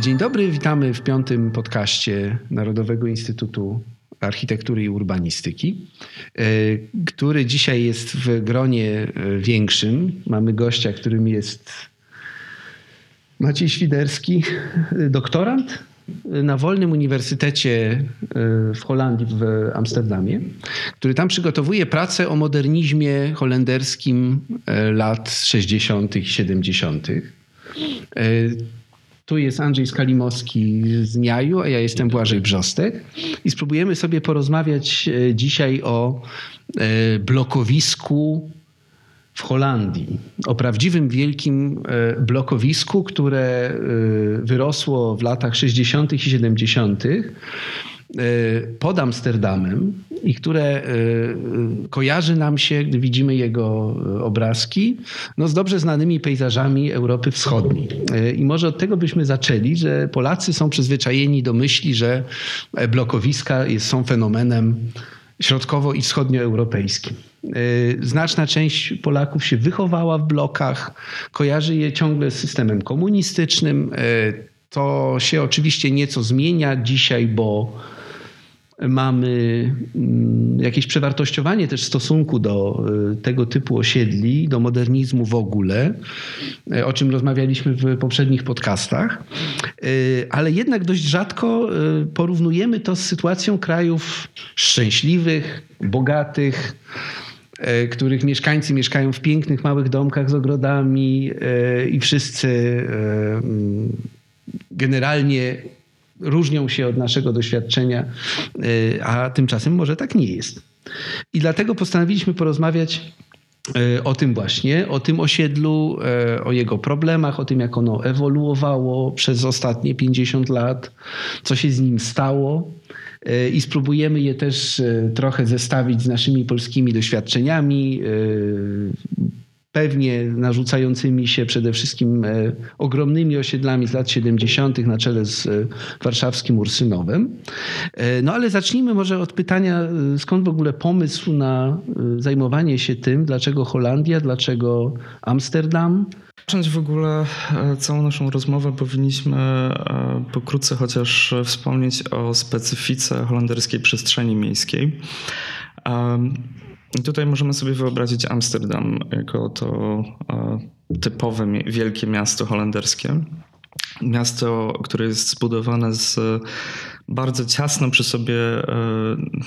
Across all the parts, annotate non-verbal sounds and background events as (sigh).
Dzień dobry, witamy w piątym podcaście Narodowego Instytutu Architektury i Urbanistyki, e, który dzisiaj jest w gronie e, większym. Mamy gościa, którym jest Maciej Świderski, doktorant na Wolnym Uniwersytecie e, w Holandii, w Amsterdamie, który tam przygotowuje pracę o modernizmie holenderskim lat 60. i 70. Tu jest Andrzej Skalimowski z Niaju, a ja jestem Błażej Brzostek. I spróbujemy sobie porozmawiać dzisiaj o blokowisku w Holandii. O prawdziwym wielkim e, blokowisku, które wyrosło w latach 60. i 70. pod Amsterdamem i które e, e, kojarzy nam się, gdy widzimy jego e, obrazki, no z dobrze znanymi pejzażami Europy Wschodniej. I może od tego byśmy zaczęli, że Polacy są przyzwyczajeni do myśli, że blokowiska są fenomenem środkowo- i wschodnioeuropejskim. Znaczna część Polaków się wychowała w blokach, kojarzy je ciągle z systemem komunistycznym. To się oczywiście nieco zmienia dzisiaj, bo mamy mm, jakieś przewartościowanie też w stosunku do y, tego typu osiedli, do modernizmu w ogóle, y, o czym rozmawialiśmy w poprzednich podcastach, y, ale jednak dość rzadko porównujemy to z sytuacją krajów szczęśliwych, bogatych, których mieszkańcy mieszkają w pięknych małych domkach z ogrodami i wszyscy mm, generalnie różnią się od naszego doświadczenia, y, a tymczasem może tak nie jest. I dlatego postanowiliśmy porozmawiać y, o tym właśnie, o tym osiedlu, y, o jego problemach, o tym, jak ono ewoluowało przez ostatnie 50 lat, co się z nim stało. I spróbujemy je też trochę zestawić z naszymi polskimi doświadczeniami, pewnie narzucającymi się przede wszystkim e, ogromnymi osiedlami z lat 70. na czele z e, warszawskim Ursynowem. E, no ale zacznijmy może od pytania, skąd w ogóle pomysł na zajmowanie się tym, dlaczego Holandia, dlaczego Amsterdam? Zacząć w ogóle całą naszą rozmowę powinniśmy pokrótce chociaż wspomnieć o specyfice holenderskiej przestrzeni miejskiej. I tutaj możemy sobie wyobrazić Amsterdam jako to e, typowe wielkie miasto holenderskie. Miasto, które jest zbudowane z bardzo ciasno przy sobie e,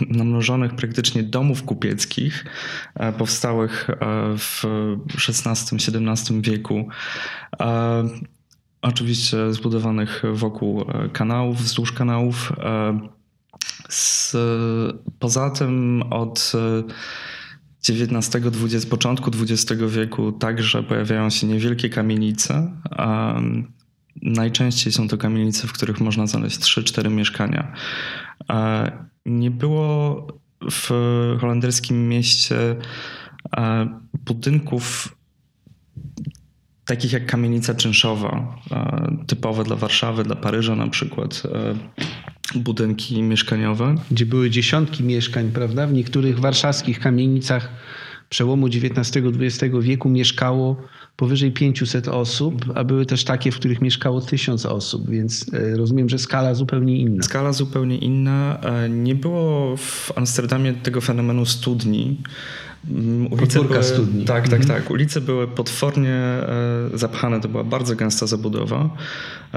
namnożonych praktycznie domów kupieckich, e, powstałych w XVI-XVII wieku. Oczywiście zbudowanych wokół kanałów, wzdłuż kanałów. Z, poza tym od XIX, XX, początku XX wieku także pojawiają się niewielkie kamienice. Um, najczęściej są to kamienice, w których można znaleźć 3-4 mieszkania. E, nie było w holenderskim mieście e, budynków takich jak kamienica czynszowa, e, typowe dla Warszawy, dla Paryża na przykład budynki mieszkaniowe. Gdzie były dziesiątki mieszkań, prawda? W niektórych warszawskich kamienicach przełomu XIX-XX wieku mieszkało powyżej 500 osób, a były też takie, w których mieszkało 1000 osób, więc e, rozumiem, że skala zupełnie inna. Skala zupełnie inna. E, nie było w Amsterdamie tego fenomenu studni. Mm, ulice były, studni. Tak, tak, mhm. tak. Ulice były potwornie e, zapchane, to była bardzo gęsta zabudowa.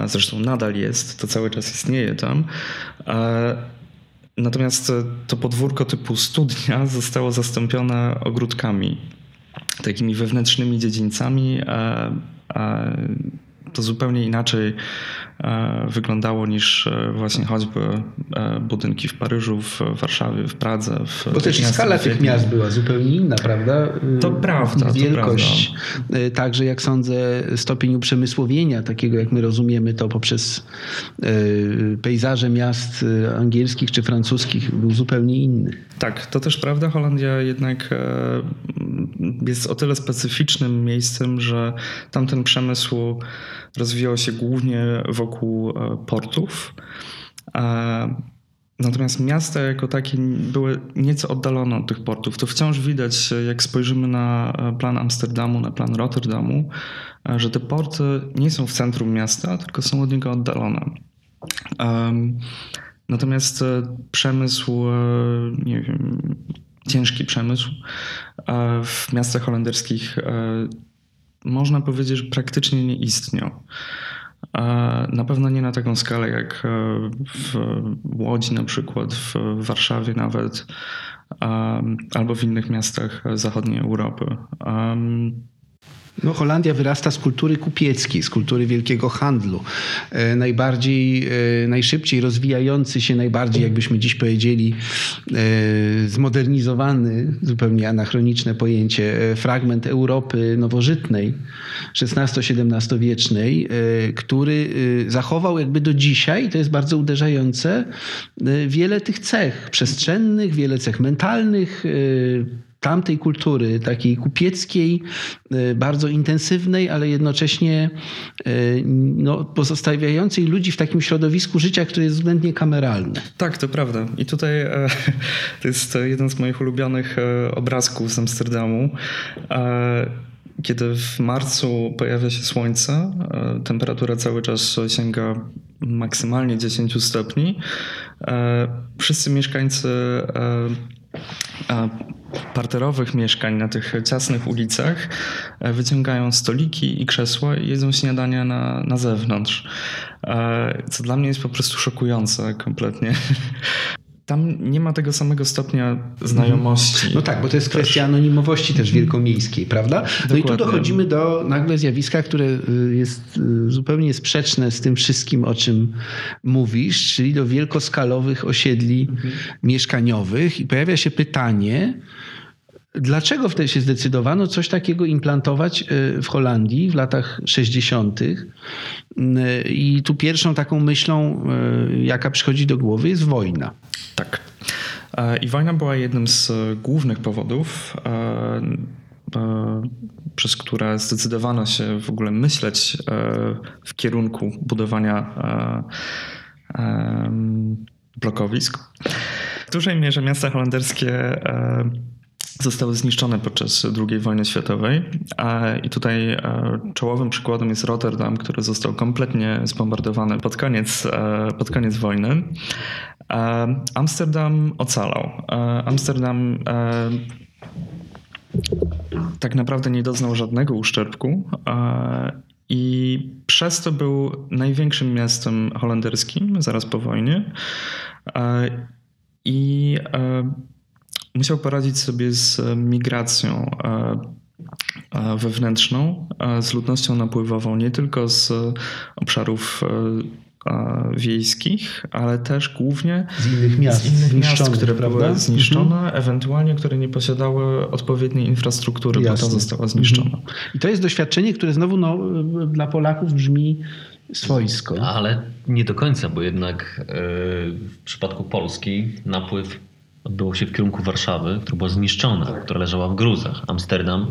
Zresztą nadal jest, to cały czas istnieje tam. Natomiast to podwórko typu studnia (laughs) zostało zastąpione ogródkami, takimi wewnętrznymi dziedzińcami. To zupełnie inaczej E, wyglądało niż e, właśnie choćby e, budynki w Paryżu, w Warszawie, w Pradze. W Bo też skala tych miast była zupełnie inna, prawda? To prawda. Wielkość, to prawda. także jak sądzę stopień uprzemysłowienia, takiego jak my rozumiemy to poprzez pejzaże miast angielskich czy francuskich był zupełnie inny. Tak, to też prawda. Holandia jednak jest o tyle specyficznym miejscem, że tamten przemysł rozwijał się głównie wokół e, portów. Natomiast miasta jako takie były nieco oddalone od tych portów. To wciąż widać, jak spojrzymy na plan Amsterdamu, na plan Rotterdamu, że te porty nie są w centrum miasta, tylko są od niego oddalone. Natomiast przemysł, nie wiem, ciężki przemysł w miastach holenderskich można powiedzieć, że praktycznie nie istniał. Na pewno nie na taką skalę jak e, w Łodzi na przykład, w Warszawie nawet, albo w innych miastach zachodniej Europy. No, Holandia wyrasta z kultury kupieckiej, z kultury wielkiego handlu. E, najbardziej, e, najszybciej rozwijający się, najbardziej, jakbyśmy dziś powiedzieli, e, zmodernizowany, zupełnie anachroniczne pojęcie, fragment Europy nowożytnej, XVI-XVII wiecznej, który zachował jakby do dzisiaj, to jest bardzo uderzające, wiele tych cech przestrzennych, wiele cech mentalnych, tamtej kultury, takiej kupieckiej, e, bardzo intensywnej, ale jednocześnie e, no, pozostawiającej ludzi w takim środowisku życia, które jest względnie kameralne. Tak, to prawda. I tutaj e, (laughs) to jest jeden z moich ulubionych obrazków z Amsterdamu. Kiedy w marcu pojawia się słońce, temperatura cały czas sięga maksymalnie 10 stopni. Wszyscy mieszkańcy parterowych mieszkań na tych ciasnych ulicach e, wyciągają stoliki i krzesła i jedzą śniadania na, na zewnątrz. E, co dla mnie jest po prostu szokujące kompletnie. (laughs) Tam nie ma tego samego stopnia znajomości. No tak, bo to jest też. kwestia anonimowości też wielkomiejskiej, prawda? No Dokładnie. i tu dochodzimy do nagle zjawiska, które y, jest y, zupełnie sprzeczne z tym wszystkim, o czym mówisz, czyli do wielkoskalowych osiedli mhm. mieszkaniowych i pojawia się pytanie, Dlaczego wtedy się zdecydowano coś takiego implantować y, w Holandii w latach 60. I tu pierwszą taką myślą, jaka przychodzi do głowy, jest wojna. Tak. E, I wojna była jednym z głównych powodów, e, e, przez które zdecydowano się w ogóle myśleć w kierunku budowania blokowisk. W dużej mierze miasta holenderskie zostały zniszczone podczas II wojny światowej. I tutaj czołowym przykładem jest Rotterdam, który został kompletnie zbombardowany pod koniec, pod koniec wojny. Amsterdam ocalał. Amsterdam tak naprawdę nie doznał żadnego uszczerbku i przez to był największym miastem holenderskim zaraz po wojnie i musiał poradzić sobie z migracją wewnętrzną, z ludnością napływową, nie tylko z obszarów wiejskich, ale też głównie z innych miast, z innych miast które prawda? były zniszczone, mhm. ewentualnie które nie posiadały odpowiedniej infrastruktury, Jasne. bo ta została zniszczona. Mhm. I to jest doświadczenie, które znowu no, dla Polaków brzmi swojsko. Ale nie do końca, bo jednak yy, w przypadku Polski napływ odbyło się w kierunku Warszawy, która była zniszczona, która leżała w gruzach. Amsterdam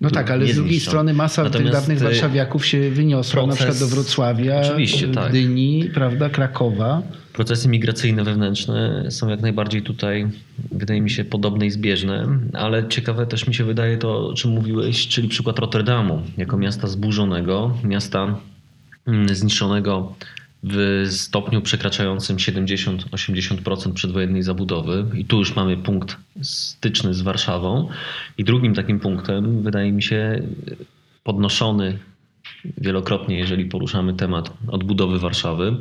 no tak, ale z drugiej strony masa Natomiast tych dawnych y, warszawiaków się wyniosła proces, na przykład do Wrocławia, oczywiście, tak. Gdyni, prawda, Krakowa. Procesy migracyjne wewnętrzne są jak najbardziej tutaj, wydaje mi się, podobne i zbieżne, ale ciekawe też mi się wydaje to, o czym mówiłeś, czyli przykład Rotterdamu, jako miasta zburzonego, miasta mm, zniszczonego w stopniu przekraczającym 70-80% przedwojennej zabudowy. I tu już mamy punkt styczny z Warszawą. I drugim takim punktem, wydaje mi się, podnoszony wielokrotnie, jeżeli poruszamy temat odbudowy Warszawy,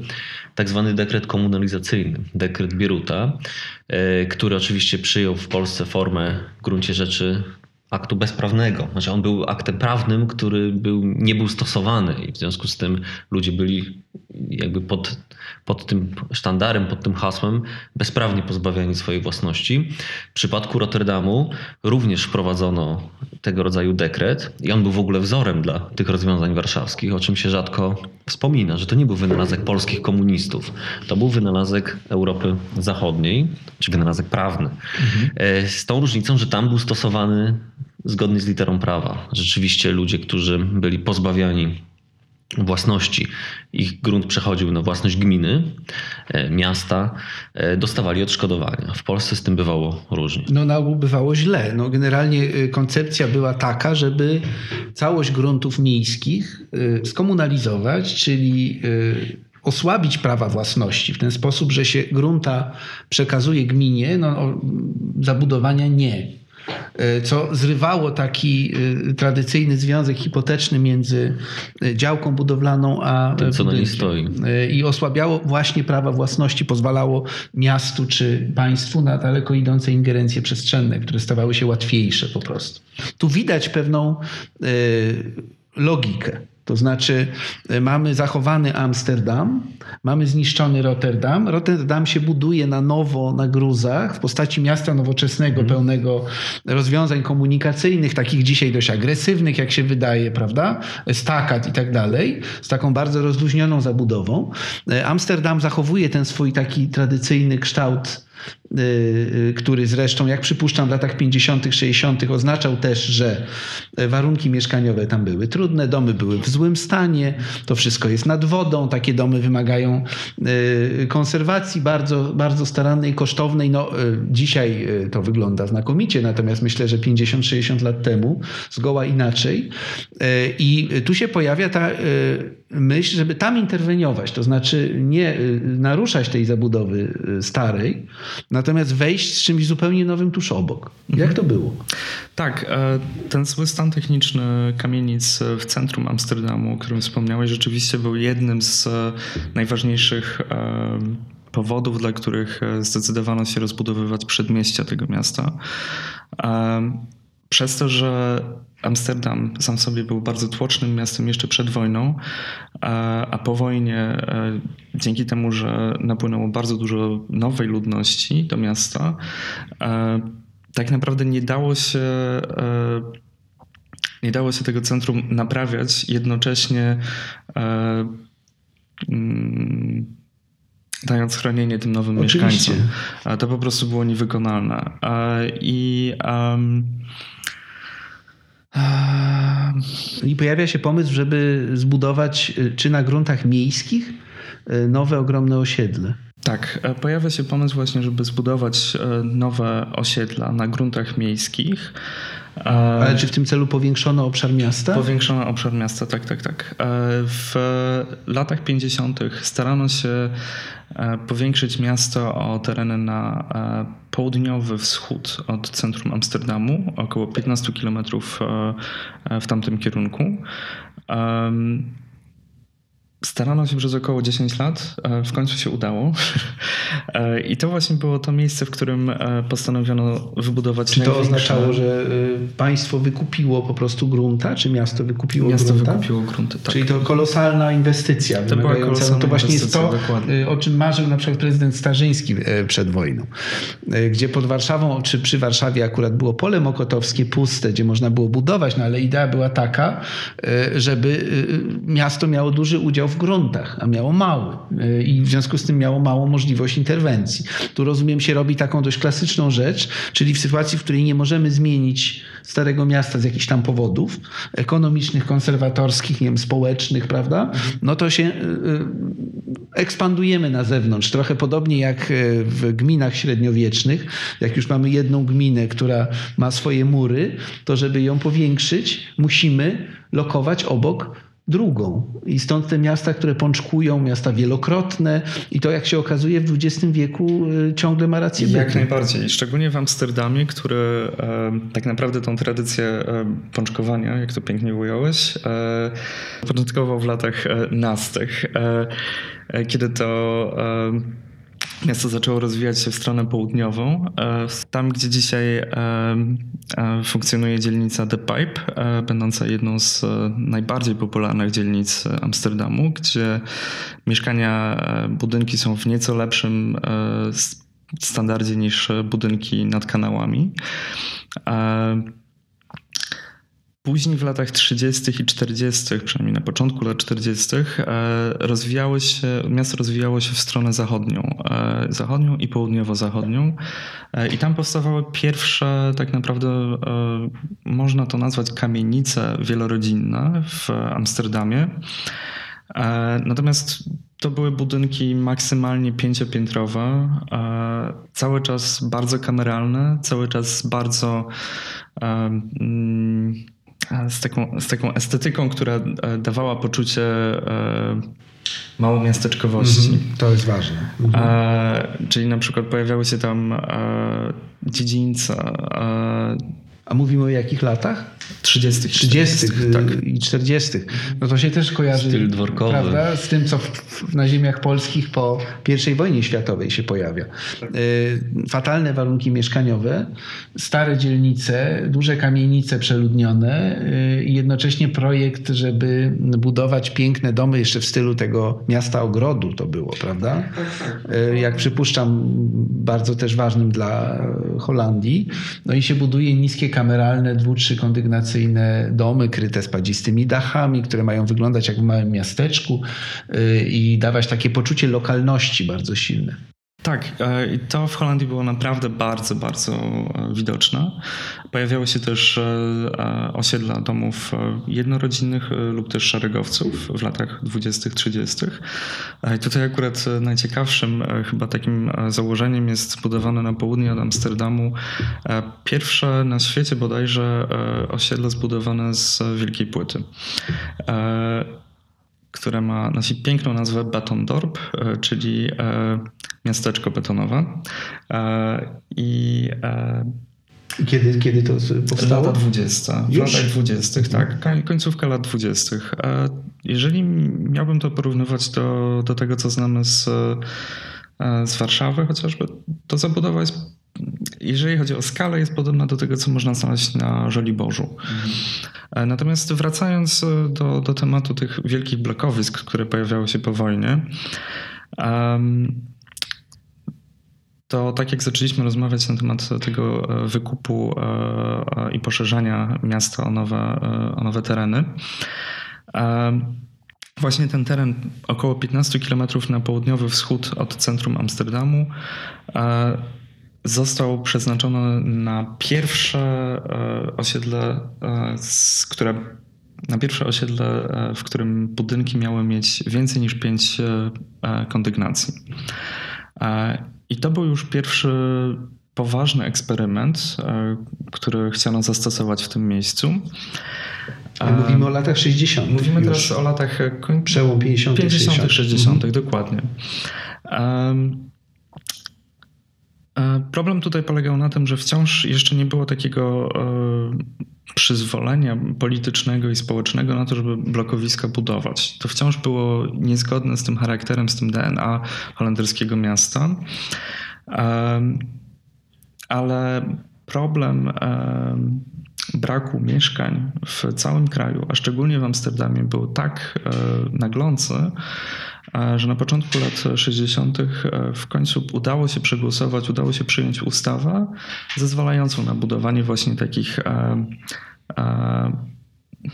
tak zwany dekret komunalizacyjny, dekret Bieruta, e, który oczywiście przyjął w Polsce formę w gruncie rzeczy aktu bezprawnego. Znaczy on był aktem prawnym, który był, nie był stosowany i w związku z tym ludzie byli jakby pod, pod tym sztandarem, pod tym hasłem bezprawnie pozbawiani swojej własności. W przypadku Rotterdamu również wprowadzono tego rodzaju dekret i on był w ogóle wzorem dla tych rozwiązań warszawskich, o czym się rzadko wspomina, że to nie był wynalazek polskich komunistów. To był wynalazek Europy Zachodniej, czy wynalazek prawny. Mhm. E, z tą różnicą, że tam był stosowany zgodnie z literą prawa. Rzeczywiście ludzie, którzy byli pozbawiani własności. Ich grunt przechodził na własność gminy, e, miasta, e, dostawali odszkodowania. W Polsce z tym bywało różnie. No na ogół bywało źle. No, generalnie y, koncepcja była taka, żeby całość gruntów miejskich skomunalizować, czyli osłabić prawa własności w ten sposób, że się grunta przekazuje gminie, no, zabudowania nie. E, co zrywało taki e, tradycyjny związek hipoteczny między e, działką budowlaną a Tym, co na niej stoi. I osłabiało właśnie prawa własności, pozwalało miastu czy państwu na daleko idące ingerencje przestrzenne, które stawały się łatwiejsze po prostu. Tu widać pewną logikę. To znaczy, e, mamy zachowany Amsterdam, mamy zniszczony Rotterdam. Rotterdam się buduje na nowo na gruzach w postaci miasta nowoczesnego, mm. pełnego rozwiązań komunikacyjnych, takich dzisiaj dość agresywnych, jak się wydaje, prawda? Stakat i tak dalej, z taką bardzo rozluźnioną zabudową. E, Amsterdam zachowuje ten swój taki tradycyjny kształt który zresztą, jak przypuszczam, w latach 50., 60. oznaczał też, że warunki mieszkaniowe tam były trudne, domy były w złym stanie, to wszystko jest nad wodą, takie domy wymagają y, konserwacji bardzo, bardzo starannej, kosztownej. No, dzisiaj to wygląda znakomicie, natomiast myślę, że 50-60 lat temu zgoła inaczej. I tu się pojawia ta myśl, żeby tam interweniować, to znaczy nie naruszać tej zabudowy starej, natomiast wejść z czymś zupełnie nowym tuż obok. Jak mhm. to było? Tak, e, ten zły stan techniczny kamienic w centrum Amsterdamu, o którym wspomniałeś, rzeczywiście był jednym z e, najważniejszych e, powodów, dla których zdecydowano się rozbudowywać przedmieścia tego miasta. Przez to, że Amsterdam sam sobie był bardzo tłocznym miastem jeszcze przed wojną, a po wojnie, e, dzięki temu, że napłynęło bardzo dużo nowej ludności do miasta, e, tak naprawdę nie dało się e, nie dało się tego centrum naprawiać jednocześnie mm, dając chronienie tym nowym Oczywiście. mieszkańcom. To po prostu było niewykonalne. I um, i pojawia się pomysł, żeby zbudować y, czy na gruntach miejskich y, nowe ogromne osiedle. Tak, e, pojawia się pomysł właśnie, żeby zbudować e, nowe osiedla na gruntach miejskich. E, Ale czy w tym celu powiększono obszar miasta? Powiększono obszar miasta, tak, tak, tak. W latach 50. starano się powiększyć miasto o tereny na południowy wschód od centrum Amsterdamu, około 15 km w tamtym kierunku. Starano się przez około 10 lat, e, w końcu się udało. (laughs) E, I to właśnie było to miejsce, w którym e, postanowiono wybudować Czy to oznaczało, że państwo wykupiło po prostu grunta, czy miasto wykupiło miasto grunta? Miasto wykupiło grunty, tak. Czyli to kolosalna inwestycja. To była kolosalna no to właśnie jest to, dokładnie. o czym marzył na przykład prezydent Starzyński przed wojną. Gdzie pod Warszawą, czy przy Warszawie akurat było pole mokotowskie puste, gdzie można było budować, no ale idea była taka, żeby miasto miało duży udział w gruntach, a miało mały e, i w związku z tym miało małą możliwość interwencji. Tu rozumiem się robi taką dość klasyczną rzecz, czyli w sytuacji, w której nie możemy zmienić Starego Miasta z jakichś tam powodów ekonomicznych, konserwatorskich, nie wiem, społecznych, prawda? No to się e, e, ekspandujemy na zewnątrz. Trochę podobnie jak w gminach średniowiecznych. Jak już mamy jedną gminę, która ma swoje mury, to żeby ją powiększyć, musimy lokować obok drugą. I stąd te miasta, które pączkują, miasta wielokrotne i to jak się okazuje w XX wieku y, ciągle ma rację Jak bytu. najbardziej. Szczególnie w Amsterdamie, który e, tak naprawdę tą tradycję e, pączkowania, jak to pięknie ująłeś, e, w latach e, nastych, e, e, kiedy to Miasto zaczęło rozwijać się w stronę południową. E, tam, gdzie dzisiaj e, e, funkcjonuje dzielnica The Pipe, będąca jedną z najbardziej popularnych dzielnic Amsterdamu, gdzie mieszkania, budynki są w nieco lepszym standardzie niż budynki nad kanałami. Później w latach 30. i 40., przynajmniej na początku lat 40., rozwijało się, miasto rozwijało się w stronę zachodnią, zachodnią i południowo-zachodnią. I tam powstawały pierwsze, tak naprawdę można to nazwać kamienice wielorodzinne w Amsterdamie. Natomiast to były budynki maksymalnie pięciopiętrowe, cały czas bardzo kameralne, cały czas bardzo mm, z taką, z taką estetyką, która e, dawała poczucie e, małomiasteczkowości. Mm to jest ważne. Mhm. czyli na przykład pojawiały się tam e, dziedzińce, a mówimy o jakich latach? 30. 30. Tak. i 40. No to się też kojarzy Styl dworkowy. Prawda? z tym, co w, w, na ziemiach polskich po I wojnie światowej się pojawia. Y, fatalne warunki mieszkaniowe, stare dzielnice, duże kamienice przeludnione y, i jednocześnie projekt, żeby budować piękne domy jeszcze w stylu tego miasta ogrodu to było, prawda? Y, jak przypuszczam, bardzo też ważnym dla Holandii. No i się buduje niskie kameralne, dwu, trzy kondygnacyjne domy kryte spadzistymi dachami, które mają wyglądać jak w małym miasteczku y, i dawać takie poczucie lokalności bardzo silne. Tak, e, i to w Holandii było naprawdę bardzo, bardzo e, widoczne. Pojawiały się też e, osiedla domów jednorodzinnych lub też szeregowców w latach 20-30. I tutaj akurat najciekawszym chyba takim założeniem jest zbudowane na południe od Amsterdamu pierwsze na świecie bodajże osiedle zbudowane z wielkiej płyty które ma, nosi piękną nazwę Betondorp, e, czyli e, miasteczko betonowe. E, I kiedy, kiedy to powstało? Lata 20. W Już? latach 20, tak. Końcówka lat 20. Jeżeli miałbym to porównywać do, do tego, co znamy z, z Warszawy chociażby, to zabudowa jest jeżeli chodzi o skalę, jest podobna do tego, co można znaleźć na Żoliborzu. Mhm. Natomiast wracając e, do, do tematu tych wielkich blokowisk, które pojawiały się po wojnie, to tak jak zaczęliśmy rozmawiać na temat tego e, wykupu i poszerzania miasta o nowe, o nowe tereny, Właśnie ten teren około 15 km na południowy wschód od centrum Amsterdamu został przeznaczony na pierwsze e, osiedle, e, które na pierwsze osiedle, e, w którym budynki miały mieć więcej niż pięć kondygnacji. I to był już pierwszy poważny eksperyment, który chciano zastosować w tym miejscu. Mówimy o latach 60. Mówimy już. teraz o latach koń... przełom 50. 50. 60. Mhm. dokładnie. Problem tutaj polegał na tym, że wciąż jeszcze nie było takiego e, przyzwolenia politycznego i społecznego na to, żeby blokowiska budować. To wciąż było niezgodne z tym charakterem, z tym DNA holenderskiego miasta. E, ale problem braku mieszkań w całym kraju, a szczególnie w Amsterdamie, był tak naglący, że na początku lat 60. E, w końcu udało się przegłosować, udało się przyjąć ustawę zezwalającą na budowanie właśnie takich e, e,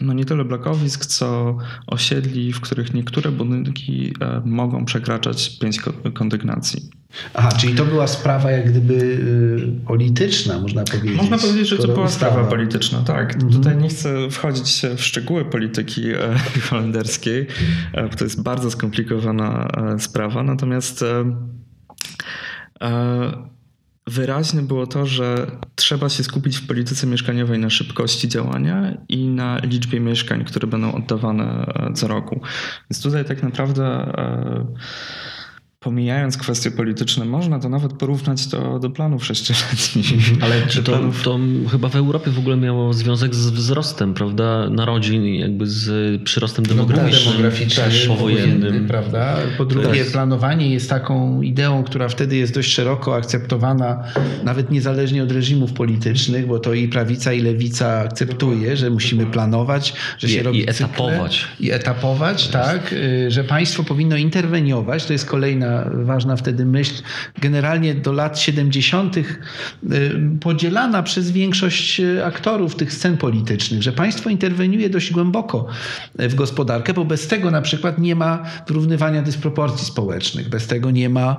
no nie tyle blokowisk, co osiedli, w których niektóre budynki mogą przekraczać pięć kondygnacji. Aha, czyli to była sprawa jak gdyby y, polityczna, można powiedzieć. Można powiedzieć, że to była ustawa. sprawa polityczna, tak. Mhm. Tutaj nie chcę wchodzić w szczegóły polityki e, (laughs) holenderskiej, e, bo to jest bardzo skomplikowana e, sprawa, natomiast wyraźne było to, że trzeba się skupić w polityce mieszkaniowej na szybkości działania i na liczbie mieszkań, które będą oddawane co roku. Więc tutaj tak naprawdę pomijając kwestie polityczne, można to nawet porównać do, do planów sześcioletnich. Mhm. Ale czy to, planów... to chyba w Europie w ogóle miało związek z wzrostem, prawda, narodzin, jakby z przyrostem demograficznym, no, demograficznym też powojennym. Prawda? Po drugie, tak. planowanie jest taką ideą, która wtedy jest dość szeroko akceptowana, nawet niezależnie od reżimów politycznych, bo to i prawica, i lewica akceptuje, że musimy planować, że się I, robi I etapować. Cykle, I etapować, tak, y, że państwo powinno interweniować, to jest kolejna ważna, wtedy myśl, generalnie do lat 70. podzielana przez większość aktorów tych scen politycznych, że państwo interweniuje dość głęboko w gospodarkę, bo bez tego na przykład nie ma wyrównywania dysproporcji społecznych, bez tego nie ma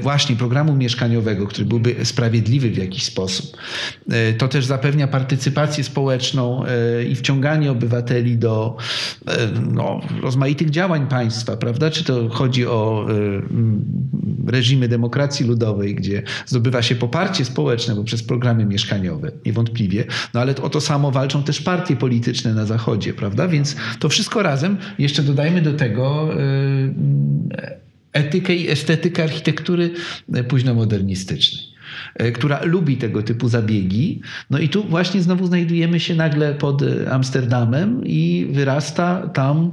właśnie programu mieszkaniowego, który byłby sprawiedliwy w jakiś sposób. To też zapewnia partycypację społeczną i wciąganie obywateli do no, rozmaitych działań państwa, prawda? Czy to chodzi o y, reżimy demokracji ludowej, gdzie zdobywa się poparcie społeczne poprzez programy mieszkaniowe, niewątpliwie, no ale o to samo walczą też partie polityczne na Zachodzie, prawda? Więc to wszystko razem, jeszcze dodajmy do tego y, etykę i estetykę architektury późnomodernistycznej. E, która lubi tego typu zabiegi. No i tu właśnie znowu znajdujemy się nagle pod Amsterdamem i wyrasta tam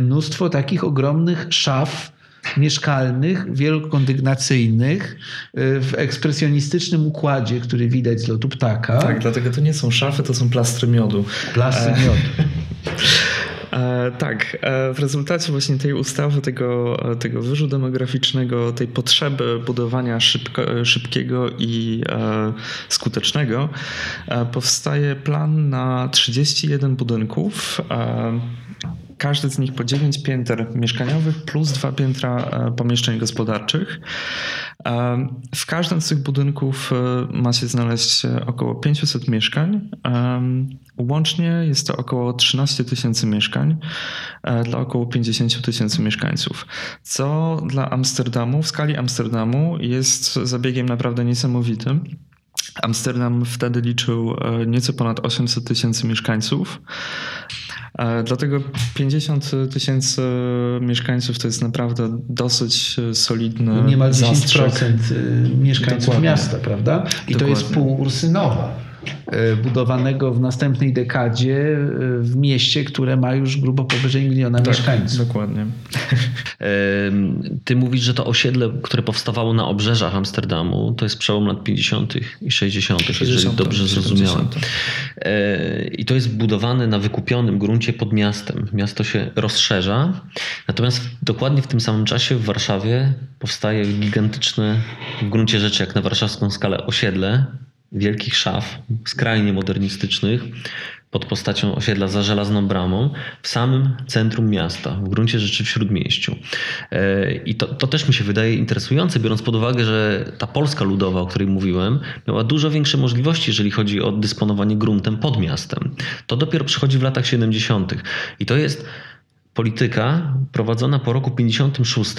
mnóstwo takich ogromnych szaf mieszkalnych, wielokondygnacyjnych w ekspresjonistycznym układzie, który widać z lotu ptaka. Tak, dlatego to nie są szafy, to są plastry miodu. Plastry miodu. (laughs) E, tak, e, w rezultacie właśnie tej ustawy, tego, tego wyżu demograficznego, tej potrzeby budowania szybko, szybkiego i e, skutecznego, powstaje plan na 31 budynków każdy z nich po 9 pięter mieszkaniowych plus dwa piętra pomieszczeń gospodarczych. W każdym z tych budynków ma się znaleźć około 500 mieszkań. Łącznie jest to około 13 tysięcy mieszkań e, dla około 50 tysięcy mieszkańców, co dla Amsterdamu, w skali Amsterdamu jest zabiegiem naprawdę niesamowitym. Amsterdam wtedy liczył e, nieco ponad 800 tysięcy mieszkańców. E, dlatego 50 tysięcy mieszkańców to jest naprawdę dosyć solidny Niemal 10% mieszkańców Dokładnie. miasta, prawda? I Dokładnie. to jest pół Ursynowa. E, budowanego w następnej dekadzie e, w mieście, które ma już grubo powyżej miliona tak, mieszkańców. Dokładnie. Ty mówisz, że to osiedle, które powstawało na obrzeżach Amsterdamu, to jest przełom lat 50. i 60., 60 jeżeli dobrze 70. zrozumiałem. E, I to jest budowane na wykupionym gruncie pod miastem. Miasto się rozszerza, natomiast dokładnie w tym samym czasie w Warszawie powstaje gigantyczne, w gruncie rzeczy jak na warszawską skalę, osiedle wielkich szaf, skrajnie modernistycznych, pod postacią osiedla za żelazną bramą, w samym centrum miasta, w gruncie rzeczy w śródmieściu. E, I to, to też mi się wydaje interesujące, biorąc pod uwagę, że ta Polska ludowa, o której mówiłem, miała dużo większe możliwości, jeżeli chodzi o dysponowanie gruntem pod miastem. To dopiero przychodzi w latach 70. I to jest polityka prowadzona po roku 56,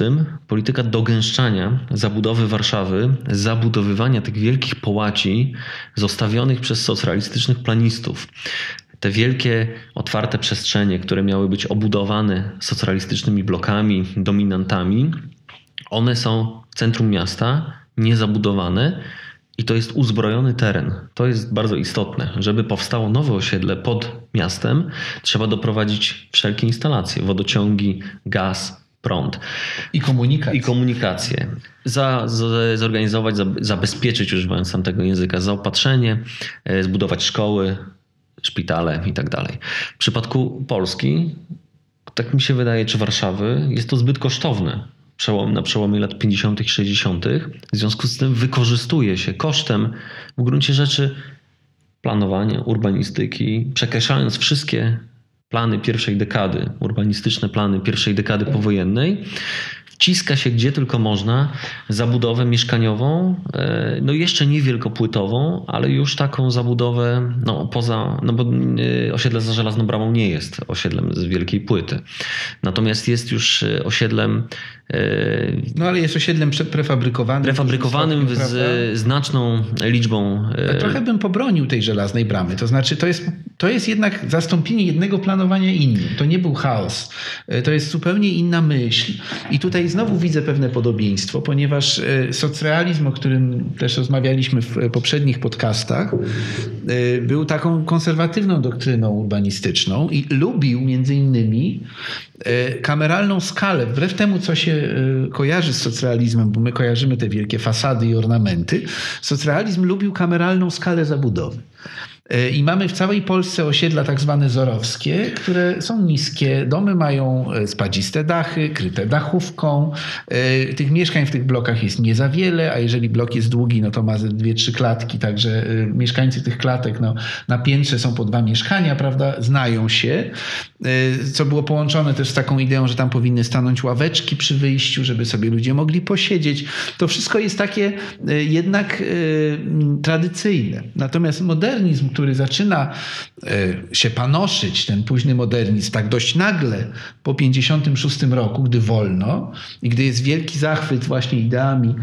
polityka dogęszczania zabudowy Warszawy, zabudowywania tych wielkich połaci zostawionych przez socjalistycznych planistów. Te wielkie, otwarte przestrzenie, które miały być obudowane socjalistycznymi blokami, dominantami, one są w centrum miasta, niezabudowane i to jest uzbrojony teren. To jest bardzo istotne. Żeby powstało nowe osiedle pod miastem, trzeba doprowadzić wszelkie instalacje, wodociągi, gaz, prąd. I komunikację. I komunikację. Za, za, zorganizować, za, zabezpieczyć, używając tamtego języka, zaopatrzenie, e, zbudować szkoły, szpitale i tak dalej. W przypadku Polski, tak mi się wydaje, czy Warszawy, jest to zbyt kosztowne przełom, na przełomie lat 50. i 60. W związku z tym wykorzystuje się kosztem w gruncie rzeczy planowania, urbanistyki, przekreślając wszystkie plany pierwszej dekady, urbanistyczne plany pierwszej dekady powojennej, wciska się gdzie tylko można zabudowę mieszkaniową, e, no jeszcze nie wielkopłytową, ale już taką zabudowę no poza, no bo e, osiedle za Żelazną Bramą nie jest osiedlem z wielkiej płyty. Natomiast jest już e, osiedlem no ale jest osiedlem prefabrykowanym. Prefabrykowanym z znaczną liczbą. trochę bym pobronił tej żelaznej bramy. To znaczy, to jest, to jest jednak zastąpienie jednego planowania innym. To nie był chaos. To jest zupełnie inna myśl. I tutaj znowu widzę pewne podobieństwo, ponieważ e, socrealizm, o którym też rozmawialiśmy w poprzednich podcastach, e, był taką konserwatywną doktryną urbanistyczną i lubił między innymi e, kameralną skalę, wbrew temu, co się kojarzy z socrealizmem, bo my kojarzymy te wielkie fasady i ornamenty, socrealizm lubił kameralną skalę zabudowy. E, I mamy w całej Polsce osiedla tak zwane zorowskie, które są niskie. Domy mają e, spadziste dachy, kryte dachówką. E, tych mieszkań w tych blokach jest nie za wiele, a jeżeli blok jest długi, no to ma dwie, trzy klatki, także mieszkańcy tych klatek no, na piętrze są po dwa mieszkania, prawda, znają się, co było połączone też z taką ideą, że tam powinny stanąć ławeczki przy wyjściu, żeby sobie ludzie mogli posiedzieć. To wszystko jest takie jednak tradycyjne. Natomiast modernizm, który zaczyna e, się panoszyć, ten późny modernizm, tak dość nagle po 56 roku, gdy wolno i gdy jest wielki zachwyt właśnie ideami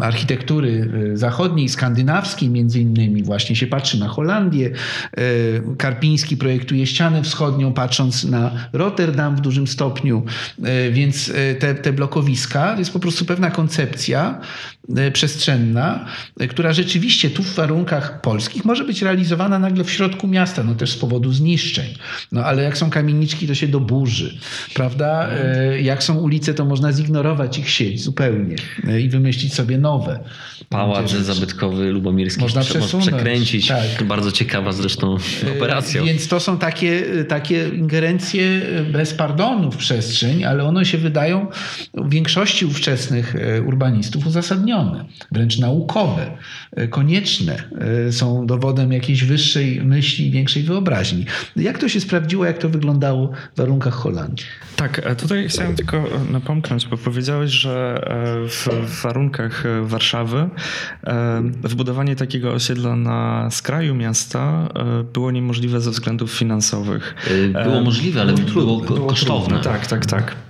e, architektury e, zachodniej, skandynawskiej między innymi, właśnie się patrzy na Holandię, Karpiński projektuje ścianę wschodnią, patrząc na Rotterdam w dużym stopniu, więc te, te blokowiska jest po prostu pewna koncepcja przestrzenna, która rzeczywiście tu w warunkach polskich może być realizowana nagle w środku miasta, no też z powodu zniszczeń. No ale jak są kamieniczki, to się do burzy, prawda? E, jak są ulice, to można zignorować ich sieć zupełnie e, i wymyślić sobie nowe. Pałac zabytkowy lubomirski można przesunąć. przekręcić. Tak. Bardzo ciekawa zresztą e, operacja. Więc to są takie, takie ingerencje bez pardonu w przestrzeń, ale one się wydają w większości ówczesnych urbanistów uzasadnione, wręcz naukowe, konieczne są dowodem jakiejś wyższej myśli, większej wyobraźni. Jak to się sprawdziło, jak to wyglądało w warunkach Holandii? Tak, e, tutaj chciałem tylko e, napomknąć, bo powiedziałeś, że e, w warunkach Warszawy wbudowanie takiego osiedla na skraju miasta było niemożliwe ze względów finansowych. Było możliwe, ale było, było kosztowne. Było, tak, tak, tak.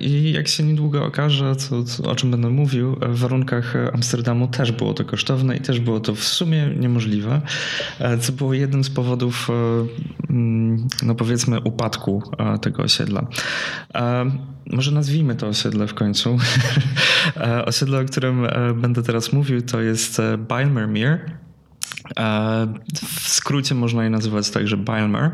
I jak się niedługo okaże, co, co, o czym będę mówił, w warunkach Amsterdamu też było to kosztowne i też było to w sumie niemożliwe, co było jednym z powodów, mm, no powiedzmy, upadku tego osiedla. Może nazwijmy to osiedle w końcu. (laughs) osiedle, o którym będę teraz mówił, to jest Bijlmermeer. W skrócie można je nazywać także Bijlmer.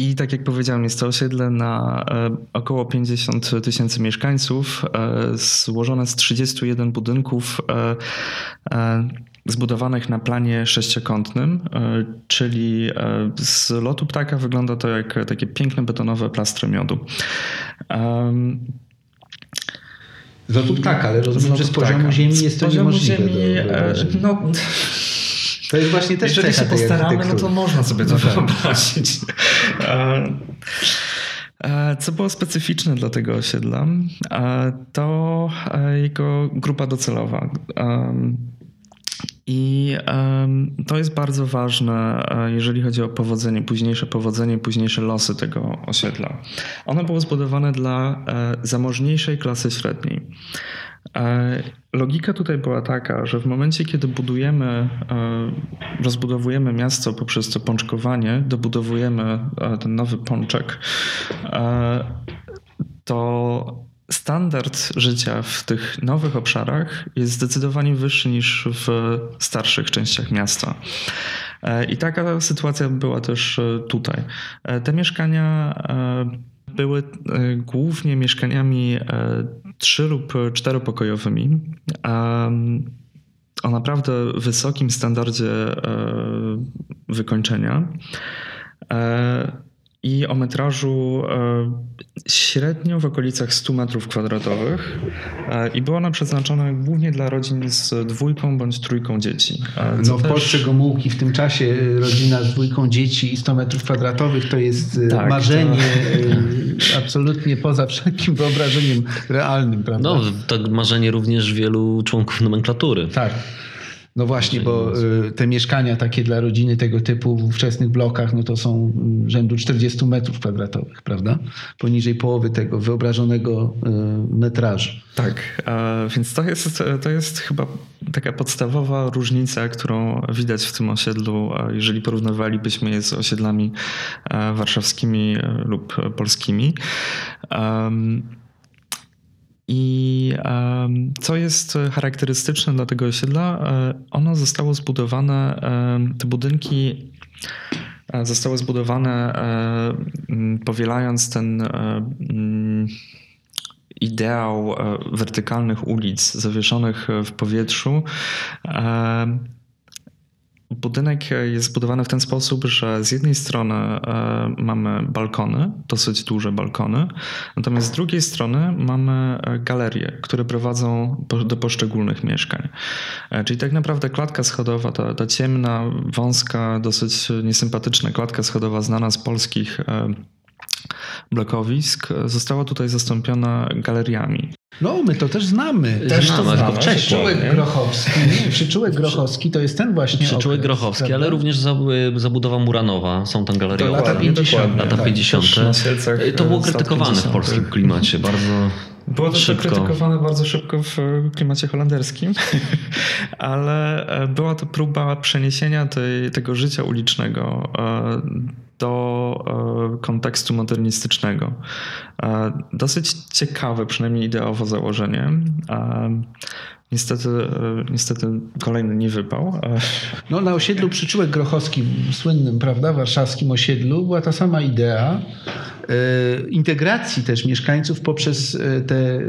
I tak jak powiedziałem, jest to osiedle na e, około 50 tysięcy mieszkańców, e, złożone z 31 budynków e, zbudowanych na planie sześciokątnym, czyli z lotu ptaka wygląda to jak takie piękne betonowe plastry miodu. Z lotu ptaka, ale rozumiem, że z poziomu ziemi jest to niemożliwe. Ziemi, do, do no, to jest właśnie też Jeżeli się postaramy, no to można sobie to no wyobrazić. Co było specyficzne dla tego osiedla, to jego grupa docelowa. I to jest bardzo ważne, jeżeli chodzi o powodzenie, późniejsze powodzenie, późniejsze losy tego osiedla. Ono było zbudowane dla e, zamożniejszej klasy średniej. E, logika tutaj była taka, że w momencie, kiedy budujemy, e, rozbudowujemy miasto poprzez to pączkowanie, dobudowujemy e, ten nowy pączek, to standard życia w tych nowych obszarach jest zdecydowanie wyższy niż w starszych częściach miasta. I taka sytuacja była też tutaj. Te mieszkania były głównie mieszkaniami trzy lub czteropokojowymi. O naprawdę wysokim standardzie e, wykończenia e, i o metrażu e, średnio w okolicach 100 metrów kwadratowych i była ona przeznaczona głównie dla rodzin z dwójką bądź trójką dzieci. No w też... Polsce Gomułki w tym czasie rodzina z dwójką dzieci i 100 metrów kwadratowych to jest tak, marzenie to... Absolutnie poza wszelkim wyobrażeniem realnym, prawda? No to marzenie również wielu członków nomenklatury. Tak. No właśnie, bo y, te mieszkania takie dla rodziny tego typu w ówczesnych blokach, no to są mm, rzędu 40 metrów kwadratowych, prawda? Poniżej połowy tego wyobrażonego y, metrażu. Tak, więc to jest, to jest chyba taka podstawowa różnica, którą widać w tym osiedlu, jeżeli porównywalibyśmy je z osiedlami warszawskimi lub polskimi. I co jest charakterystyczne dla tego osiedla, e, ono zostało zbudowane, te budynki e, zostały zbudowane e, powielając ten ideał wertykalnych ulic zawieszonych w powietrzu Budynek jest zbudowany w ten sposób, że z jednej strony e, mamy balkony, dosyć duże balkony, natomiast z drugiej strony mamy e, galerie, które prowadzą do poszczególnych mieszkań. E, czyli tak naprawdę klatka schodowa, ta, ta ciemna, wąska, dosyć niesympatyczna klatka schodowa znana z polskich blokowisk została tutaj zastąpiona galeriami. No, my to też znamy. Też znamy, to znamy. Przyczółek Grochowski. Przyczółek Grochowski to jest ten właśnie Przyczółek okres, Grochowski, prawda? ale również zabudowa Muranowa. Są tam galerie. To lata 50. Lata tak, 50. To było krytykowane w polskim klimacie bardzo było to krytykowane bardzo szybko w klimacie holenderskim, (laughs) ale e, była to próba przeniesienia tej, tego życia ulicznego e, do e, kontekstu modernistycznego. E, dosyć ciekawe, przynajmniej ideowo założenie. E, niestety, niestety kolejny nie wypał. No, na osiedlu Przyczółek Grochowskim, słynnym, prawda, warszawskim osiedlu, była ta sama idea. E, integracji też mieszkańców poprzez e, te e,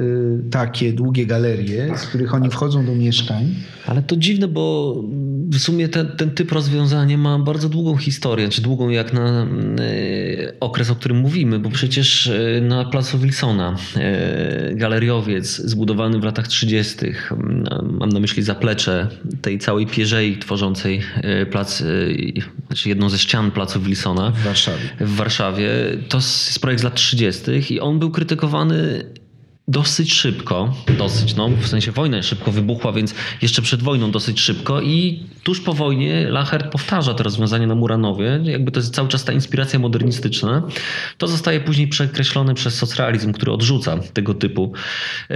takie długie galerie, z których oni wchodzą do mieszkań. Ale to dziwne, bo w sumie ten, ten typ rozwiązania ma bardzo długą historię, czy długą jak na okres, o którym mówimy, bo przecież na placu Wilsona galeriowiec zbudowany w latach 30., mam na myśli zaplecze tej całej pierzei tworzącej plac, znaczy jedną ze ścian placu Wilsona w Warszawie. W Warszawie to jest projekt z lat 30. i on był krytykowany dosyć szybko, dosyć, no w sensie wojna szybko wybuchła, więc jeszcze przed wojną dosyć szybko i tuż po wojnie Lachert powtarza to rozwiązanie na Muranowie, jakby to jest cały czas ta inspiracja modernistyczna. To zostaje później przekreślone przez socrealizm, który odrzuca tego typu e,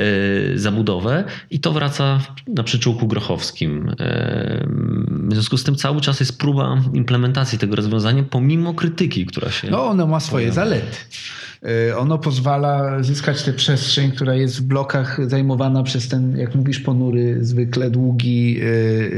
zabudowę i to wraca na przyczółku grochowskim. E, w związku z tym cały czas jest próba implementacji tego rozwiązania pomimo krytyki, która się... No ono ma swoje pojawia. zalety. E, ono pozwala zyskać tę przestrzeń, która jest w blokach zajmowana przez ten, jak mówisz, ponury, zwykle długi,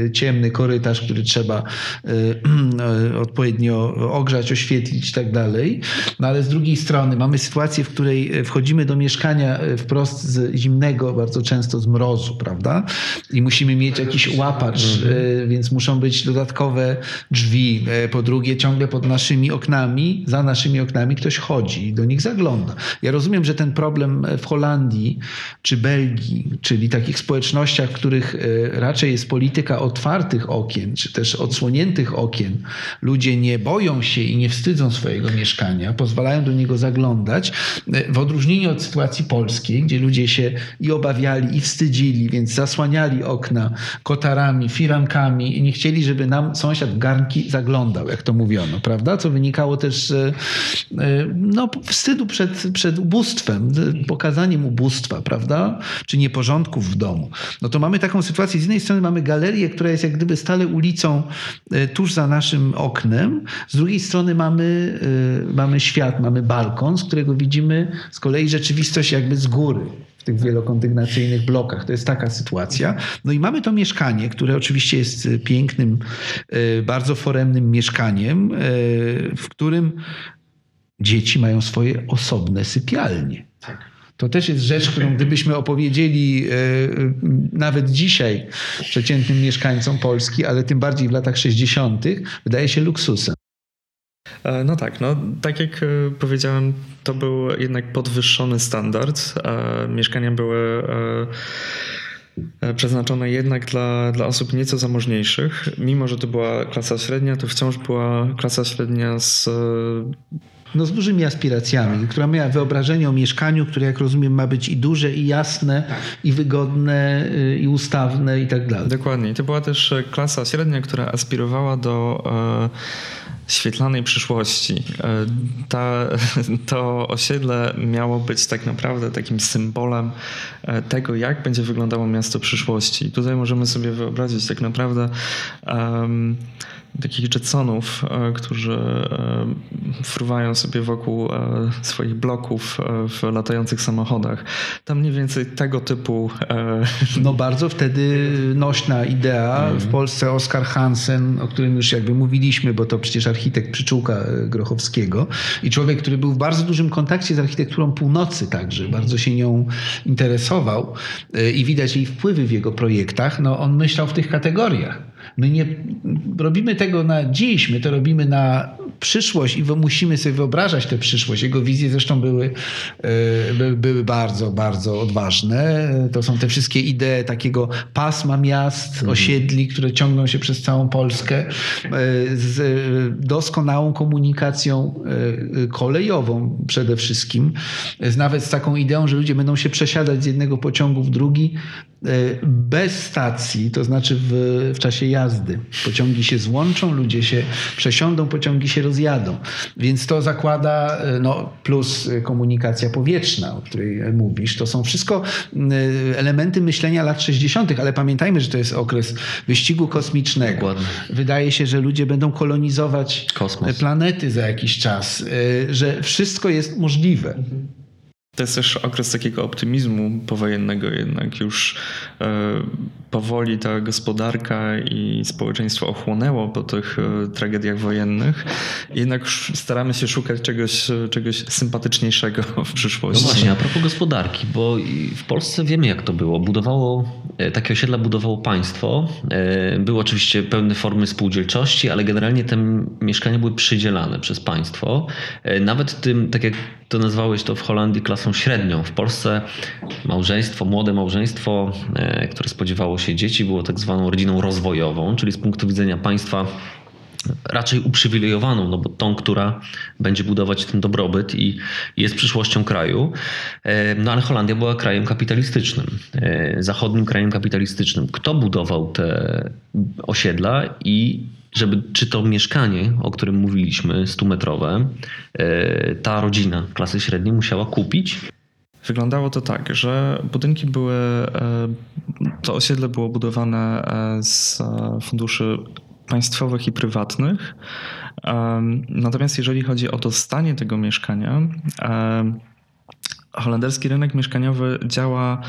e, ciemny korytarz, który trzeba e, odpowiednio ogrzać, oświetlić i tak dalej. No ale z drugiej strony mamy sytuację, w której wchodzimy do mieszkania wprost z zimnego, bardzo często z mrozu, prawda? I musimy mieć jakiś łapacz, mhm. więc muszą być dodatkowe drzwi. Po drugie, ciągle pod naszymi oknami, za naszymi oknami ktoś chodzi i do nich zagląda wygląda. Ja rozumiem, że ten problem w Holandii czy Belgii, czyli takich społecznościach, w których e, raczej jest polityka otwartych okien, czy też odsłoniętych okien, ludzie nie boją się i nie wstydzą swojego mieszkania, pozwalają do niego zaglądać, e, w odróżnieniu od sytuacji polskiej, gdzie ludzie się i obawiali, i wstydzili, więc zasłaniali okna kotarami, firankami i nie chcieli, żeby nam sąsiad w garnki zaglądał, jak to mówiono, prawda? Co wynikało też z e, no, wstydu przed, przed ubóstwem, pokazaniem ubóstwa, prawda? Czy nieporządków w domu. No to mamy taką sytuację. Z jednej strony mamy galerię, która jest jak gdyby stale ulicą e, tuż za naszym oknem. Z drugiej strony mamy, e, mamy świat, mamy balkon, z którego widzimy z kolei rzeczywistość jakby z góry w tych wielokondygnacyjnych blokach. To jest taka sytuacja. No i mamy to mieszkanie, które oczywiście jest pięknym, e, bardzo foremnym mieszkaniem, w którym dzieci mają swoje osobne sypialnie. Tak. To też jest rzecz, którą gdybyśmy opowiedzieli e, nawet dzisiaj przeciętnym mieszkańcom Polski, ale tym bardziej w latach 60., wydaje się luksusem. E, no tak, no tak jak e, powiedziałem, to był jednak podwyższony standard. Mieszkania były przeznaczone jednak dla, dla osób nieco zamożniejszych. Mimo, że to była klasa średnia, to wciąż była klasa średnia z no z dużymi aspiracjami, która miała wyobrażenie o mieszkaniu, które jak rozumiem ma być i duże, i jasne, tak. i wygodne, y, i ustawne i tak dalej. Dokładnie. I to była też e, klasa średnia, która aspirowała do e, świetlanej przyszłości. E, ta, (laughs) to osiedle miało być tak naprawdę takim symbolem e, tego, jak będzie wyglądało miasto przyszłości. I tutaj możemy sobie wyobrazić tak naprawdę um, takich Jetsonów, e, którzy e, fruwają sobie wokół e, swoich bloków w latających samochodach. Tam mniej więcej tego typu. No bardzo wtedy nośna idea. W mhm. Polsce Oskar Hansen, o którym już jakby mówiliśmy, bo to przecież architekt Przyczółka Grochowskiego i człowiek, który był w bardzo dużym kontakcie z architekturą północy także, bardzo się nią interesował i widać jej wpływy w jego projektach, no on myślał w tych kategoriach. My nie robimy tego na dziś, my to robimy na przyszłość i musimy sobie wyobrażać tę przyszłość. Jego wizje zresztą były, e, były bardzo, bardzo odważne. To są te wszystkie idee takiego pasma miast, mhm. osiedli, które ciągną się przez całą Polskę e, z doskonałą komunikacją e, kolejową przede wszystkim. Nawet z taką ideą, że ludzie będą się przesiadać z jednego pociągu w drugi bez stacji, to znaczy w, w czasie jazdy. Pociągi się złączą, ludzie się przesiądą, pociągi się rozjadą. Więc to zakłada, e, no, plus komunikacja powietrzna, o której mówisz. To są wszystko e, elementy myślenia lat 60., ale pamiętajmy, że to jest okres wyścigu kosmicznego. Dokładnie. Wydaje się, że ludzie będą kolonizować Kosmos. planety za jakiś czas, e, że wszystko jest możliwe. Mhm. To jest też okres takiego optymizmu powojennego, jednak już e, powoli ta gospodarka i społeczeństwo ochłonęło po tych e, tragediach wojennych. Jednak staramy się szukać czegoś, czegoś sympatyczniejszego (laughs) w przyszłości. No właśnie, a propos gospodarki, bo w Polsce wiemy jak to było. Budowało, e, takie osiedla budowało państwo. Były oczywiście pewne formy spółdzielczości, ale generalnie te mieszkania były przydzielane przez państwo. Nawet tym, tak jak to nazwałeś to w Holandii klasą średnią. W Polsce małżeństwo, młode małżeństwo, e, które spodziewało się dzieci, było tak zwaną rodziną rozwojową, czyli z punktu widzenia państwa raczej uprzywilejowaną, no bo tą, która będzie budować ten dobrobyt i jest przyszłością kraju. E, no ale Holandia była krajem kapitalistycznym, e, zachodnim krajem kapitalistycznym. Kto budował te osiedla i żeby czy to mieszkanie, o którym mówiliśmy, 100-metrowe, e, ta rodzina klasy średniej musiała kupić. Wyglądało to tak, że budynki były, e, to osiedle było budowane e, z funduszy państwowych i prywatnych. Natomiast jeżeli chodzi o dostanie tego mieszkania, holenderski rynek mieszkaniowy działa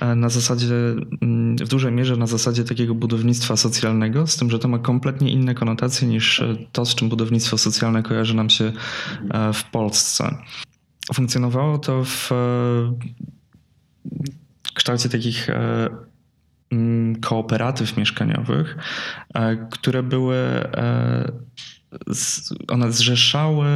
e, na zasadzie, mm, w dużej mierze na zasadzie takiego budownictwa socjalnego, z tym, że to ma kompletnie inne konotacje niż e, to, z czym budownictwo socjalne kojarzy nam się e, w Polsce. Funkcjonowało to w kształcie takich mm, kooperatyw mieszkaniowych, które były, one zrzeszały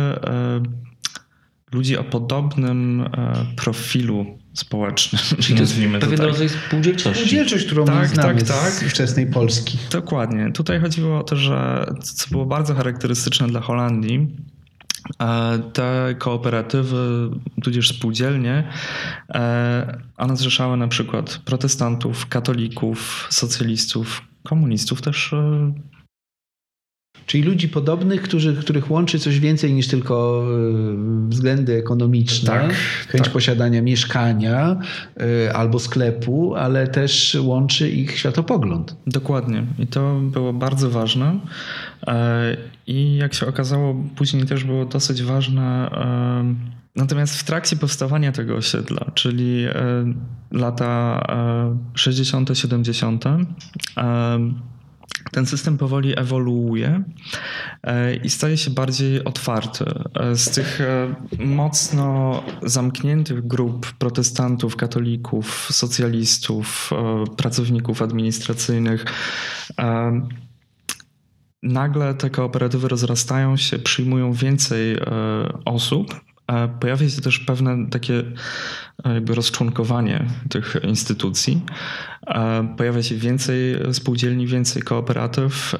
ludzi o podobnym e, profilu społecznym. Czyli to (laughs) jest pewien tak. rodzaj spółdzielczości. Spółdzielczość, którą tak, znamy tak, tak. z wczesnej Polski. Dokładnie. Tutaj chodziło o to, że co było bardzo charakterystyczne dla Holandii, e, te kooperatywy, tudzież spółdzielnie, e, one zrzeszały na przykład protestantów, katolików, socjalistów, komunistów też Czyli ludzi podobnych, którzy, których łączy coś więcej niż tylko e, względy ekonomiczne, tak, chęć tak. posiadania mieszkania e, albo sklepu, ale też łączy ich światopogląd. Dokładnie. I to było bardzo ważne. E, I jak się okazało, później też było dosyć ważne. Natomiast w trakcie powstawania tego osiedla, czyli lata 60., 70., ten system powoli ewoluuje e, i staje się bardziej otwarty. E, z tych e, mocno zamkniętych grup protestantów, katolików, socjalistów, pracowników administracyjnych, nagle te kooperatywy rozrastają się, przyjmują więcej osób. Pojawia się też pewne takie jakby rozczłonkowanie tych instytucji. Pojawia się więcej spółdzielni, więcej kooperatyw.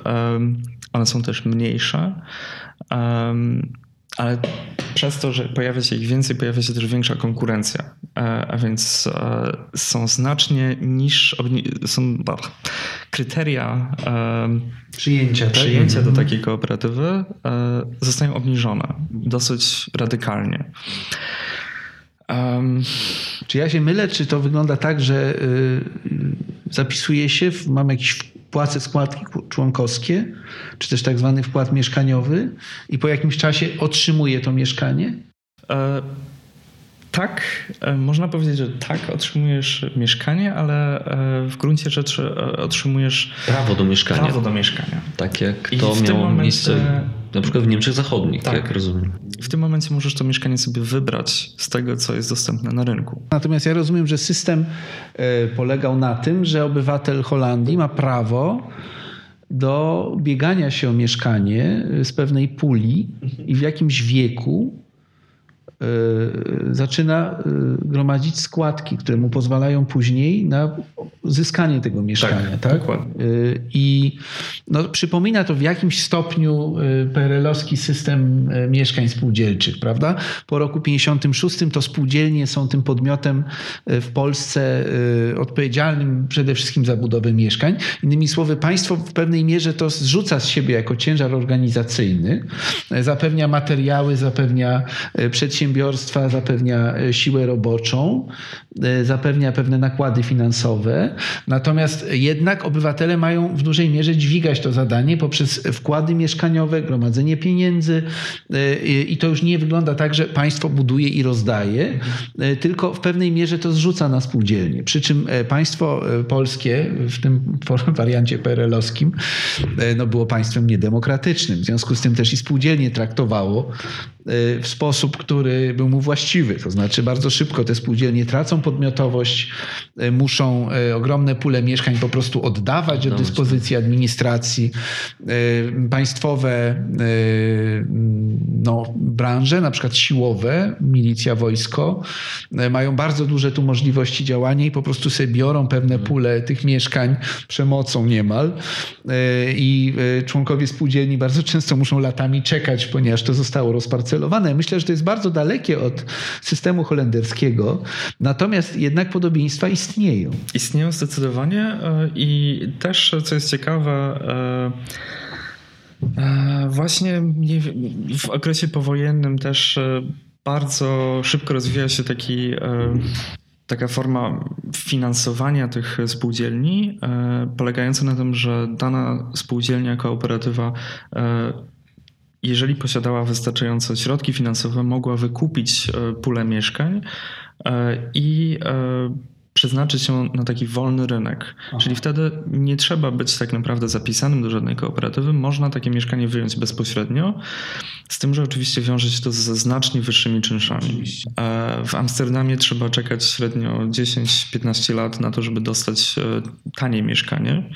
One są też mniejsze. Ale przez to, że pojawia się ich więcej, pojawia się też większa konkurencja. E, a więc e, są znacznie niższe, są kryteria przyjęcia, tak? przyjęcia do mhm. takiej kooperatywy e, zostają obniżone dosyć radykalnie. Um, czy ja się mylę, czy to wygląda tak, że y, zapisuje się, w, mam jakieś płacę składki członkowskie, czy też tak zwany wkład mieszkaniowy i po jakimś czasie otrzymuje to mieszkanie? E, tak, e, można powiedzieć, że tak, otrzymujesz mieszkanie, ale e, w gruncie rzeczy e, otrzymujesz prawo do mieszkania. Prawo do mieszkania. Tak jak to miało momencie... miejsce Na przykład w Niemczech Zachodnich, tak. jak rozumiem. W tym momencie możesz to mieszkanie sobie wybrać z tego, co jest dostępne na rynku. Natomiast ja rozumiem, że system e, polegał na tym, że obywatel Holandii ma prawo do biegania się o mieszkanie z pewnej puli i w jakimś wieku zaczyna e, gromadzić składki, które mu pozwalają później na zyskanie tego mieszkania. Tak, tak? Dokładnie. I no, przypomina to w jakimś stopniu PRL-owski system mieszkań spółdzielczych, prawda? Po roku 56 to spółdzielnie są tym podmiotem w Polsce odpowiedzialnym przede wszystkim za budowę mieszkań. Innymi słowy, państwo w pewnej mierze to zrzuca z siebie jako ciężar organizacyjny, zapewnia materiały, zapewnia przedsiębiorstwa, przedsiębiorstwa zapewnia e, siłę roboczą, zapewnia pewne nakłady finansowe, natomiast jednak obywatele mają w dużej mierze dźwigać to zadanie poprzez wkłady mieszkaniowe, gromadzenie pieniędzy e, i to już nie wygląda tak, że państwo buduje i rozdaje, tylko w pewnej mierze to zrzuca na spółdzielnie. Przy czym państwo polskie w tym (laughs) wariancie PRL-owskim no było państwem niedemokratycznym. W związku z tym też i spółdzielnie traktowało w sposób, który był mu właściwy. To znaczy bardzo szybko te spółdzielnie tracą podmiotowość, e, muszą e, ogromne pule mieszkań po prostu oddawać do dyspozycji administracji. E, państwowe no, branże, na przykład siłowe, milicja, wojsko, mają bardzo duże tu możliwości działania i po prostu sobie biorą pewne mhm. pule tych mieszkań przemocą niemal. I członkowie spółdzielni bardzo często muszą latami czekać, ponieważ to zostało rozparcelowane Myślę, że to jest bardzo dalekie od systemu holenderskiego, natomiast jednak podobieństwa istnieją. Istnieją zdecydowanie e, i też, co jest ciekawe, e, e, właśnie w okresie powojennym też bardzo szybko rozwija się taki taka forma finansowania tych spółdzielni, polegająca na tym, że dana spółdzielnia, kooperatywa jeżeli posiadała wystarczające środki finansowe, mogła wykupić e, pulę mieszkań e, i e, przeznaczyć ją na taki wolny rynek. Aha. Czyli wtedy nie trzeba być tak naprawdę zapisanym do żadnej kooperatywy, można takie mieszkanie wyjąć bezpośrednio, z tym, że oczywiście wiąże się to ze znacznie wyższymi czynszami. Oczywiście. W Amsterdamie trzeba czekać średnio 10-15 lat na to, żeby dostać tanie mieszkanie.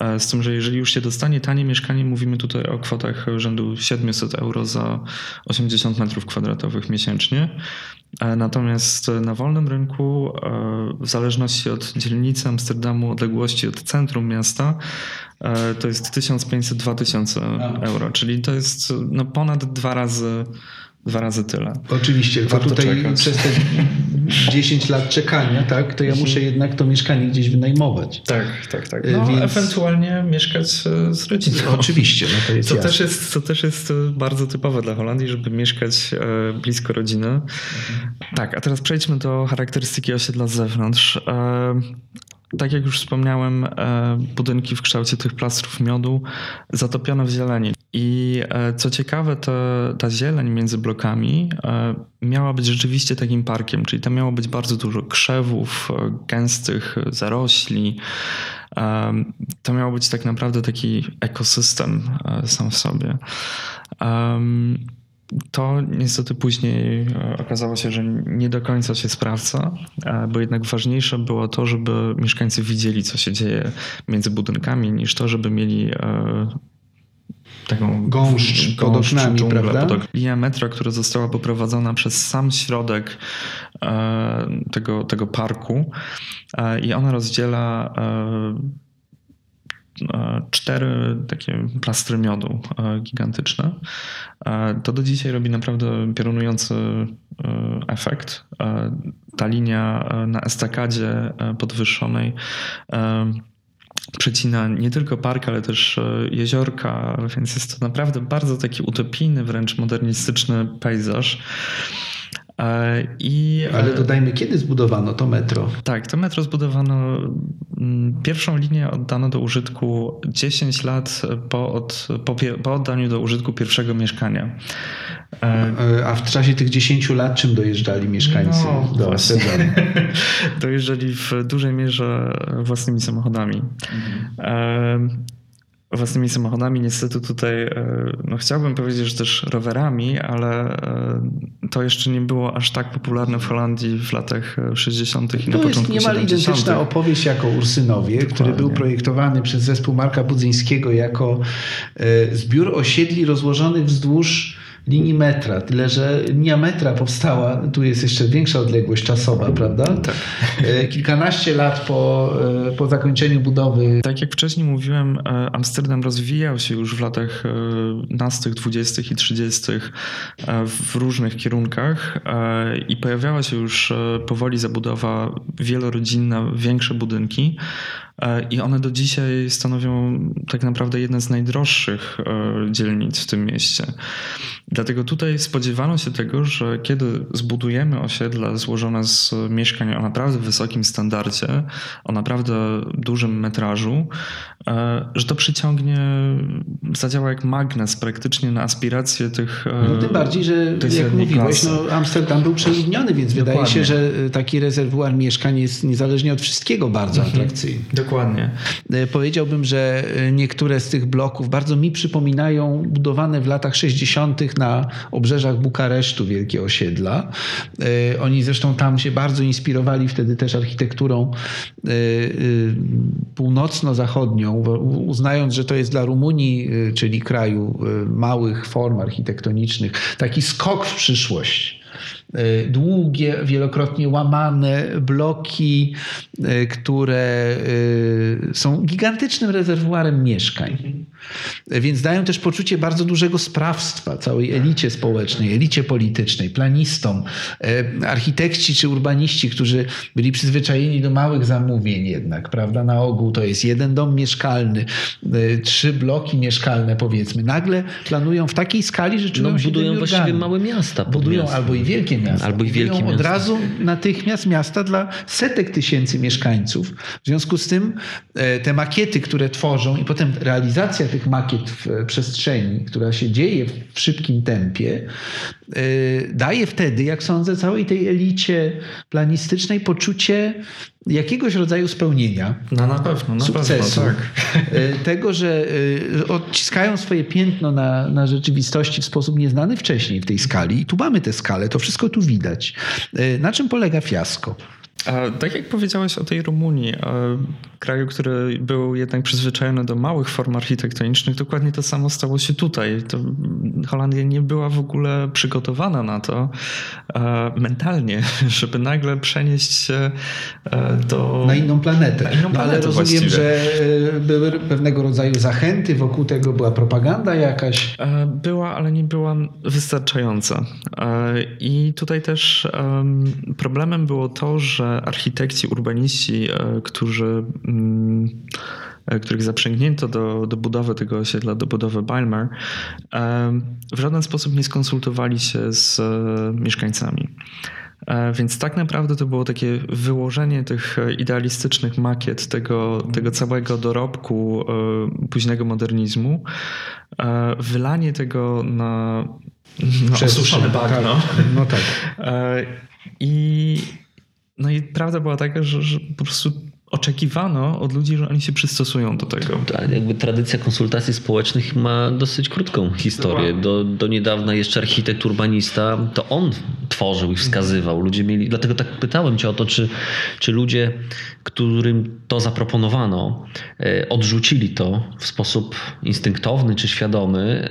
E, z tym, że jeżeli już się dostanie tanie mieszkanie, mówimy tutaj o kwotach rzędu 700 euro za 80 metrów kwadratowych miesięcznie. E, natomiast na wolnym rynku, e, w zależności od dzielnicy Amsterdamu, odległości od centrum miasta, to jest 1500-2000 euro, czyli to jest no ponad dwa razy dwa razy tyle. Oczywiście, to tutaj czekać. przez te 10 lat czekania, tak, to ja muszę jednak to mieszkanie gdzieś wynajmować. Tak, tak, tak. No, Więc... ewentualnie mieszkać e, z rodziną. No, oczywiście, no to jest to też jest, to też jest bardzo typowe dla Holandii, żeby mieszkać e, blisko rodziny. Mhm. Tak, a teraz przejdźmy do charakterystyki osiedla z zewnątrz. E, tak jak już wspomniałem, budynki w kształcie tych plastrów miodu zatopione w zieleni. I e, co ciekawe, to, ta zieleń między blokami e, miała być rzeczywiście takim parkiem, czyli tam miało być bardzo dużo krzewów, e, gęstych zarośli. To miał być tak naprawdę taki ekosystem sam w sobie. To niestety później okazało się, że nie do końca się sprawdza, bo jednak ważniejsze było to, żeby mieszkańcy widzieli, co się dzieje między budynkami, niż to, żeby mieli taką gąszcz, pod oknami, dżunglę, prawda? Pod Linia metra, która została poprowadzona przez sam środek e, tego, tego parku e, i ona rozdziela e, cztery takie plastry miodu gigantyczne. To do dzisiaj robi naprawdę piorunujący efekt. Ta linia na estakadzie podwyższonej przecina nie tylko park, ale też e, jeziorka, więc jest to naprawdę bardzo taki utopijny, wręcz modernistyczny pejzaż. E, I, Ale dodajmy, kiedy zbudowano to metro? Tak, to metro zbudowano, mm, pierwszą linię oddano do użytku 10 lat po, od, po, po oddaniu do użytku pierwszego mieszkania. E, a w czasie tych 10 lat czym dojeżdżali mieszkańcy no, do Amsterdamu? (laughs) dojeżdżali w dużej mierze własnymi samochodami. Mhm. Własnymi samochodami. Niestety tutaj e, no chciałbym powiedzieć, że też rowerami, ale e, to jeszcze nie było aż tak popularne w Holandii w latach 60. i to na początku 70. To jest niemal identyczna opowieść jako Ursynowie, Dokładnie. który był projektowany przez zespół Marka Budzyńskiego jako e, zbiór osiedli rozłożonych wzdłuż linii metra, tyle że linia metra powstała, tu jest jeszcze większa odległość czasowa, prawda? Tak. E, kilkanaście lat po, e, po zakończeniu budowy. Tak jak wcześniej mówiłem, e, Amsterdam rozwijał się już w latach nastych, dwudziestych i trzydziestych w różnych kierunkach i pojawiała się już powoli zabudowa wielorodzinna, większe budynki. I one do dzisiaj stanowią tak naprawdę jedne z najdroższych dzielnic w tym mieście. Dlatego tutaj spodziewano się tego, że kiedy zbudujemy osiedle złożone z mieszkań o naprawdę wysokim standardzie, o naprawdę dużym metrażu, e, że to przyciągnie, zadziała jak magnes praktycznie na aspiracje tych. E, no tym bardziej, że jak mówiłeś, no, Amsterdam był przeludniony, więc Dokładnie. wydaje się, że taki rezerwuar mieszkań jest niezależnie od wszystkiego bardzo mhm. atrakcyjny. Dokładnie. E, powiedziałbym, że niektóre z tych bloków bardzo mi przypominają budowane w latach 60 na obrzeżach Bukaresztu wielkie osiedla. E, oni zresztą tam się bardzo inspirowali wtedy też architekturą e, e, północno-zachodnią, uznając, że to jest dla Rumunii, czyli kraju małych form architektonicznych, taki skok w przyszłość. E, długie, wielokrotnie łamane bloki, e, które e, są gigantycznym rezerwuarem mieszkań. Więc dają też poczucie bardzo dużego sprawstwa całej elicie społecznej, elicie politycznej, planistom, architekci czy urbaniści, którzy byli przyzwyczajeni do małych zamówień jednak, prawda? Na ogół to jest jeden dom mieszkalny, trzy bloki mieszkalne powiedzmy. Nagle planują w takiej skali, że czują no, budują właściwie małe miasta. Budują albo i wielkie miasta. Albo i wielkie miasta. Od razu natychmiast miasta dla setek tysięcy mieszkańców. W związku z tym e, te makiety, które tworzą i potem realizacja tych makiet w przestrzeni, która się dzieje w szybkim tempie, e, daje wtedy, jak sądzę, całej tej elicie planistycznej poczucie jakiegoś rodzaju spełnienia. No na pewno, na sukcesu. Pewno, tak. (laughs) E, tego, że odciskają swoje piętno na, na rzeczywistości w sposób nieznany wcześniej w tej skali. I tu mamy tę skalę, to wszystko tu widać. E, na czym polega fiasko? A tak jak powiedziałeś o tej Rumunii, kraju, który był jednak przyzwyczajony do małych form architektonicznych, dokładnie to samo stało się tutaj. To Holandia nie była w ogóle przygotowana na to mentalnie, (laughs) żeby nagle przenieść się e, do... Na inną planetę. Na inną planetę no, ale rozumiem, właściwie. że e, były pewnego rodzaju zachęty, wokół tego była propaganda jakaś. E, była, ale nie była wystarczająca. I tutaj też problemem było to, że architekci, urbaniści, którzy Mm, e, których zaprzęgnięto do, do budowy tego osiedla, do budowy Balmer, w żaden sposób nie skonsultowali się z e, mieszkańcami. E, więc tak naprawdę to było takie wyłożenie tych idealistycznych makiet, tego, tego całego dorobku późnego modernizmu, wylanie tego na, na osuszone bagno. No tak. I, no i prawda była taka, że, że po prostu oczekiwano od ludzi, że oni się przystosują do tego. Tak, jakby tradycja konsultacji społecznych ma dosyć krótką historię. Do, do niedawna jeszcze architekt urbanista, to on tworzył i wskazywał. Ludzie mieli, dlatego tak pytałem cię o to, czy, czy ludzie, którym to zaproponowano, e, odrzucili to w sposób instynktowny czy świadomy,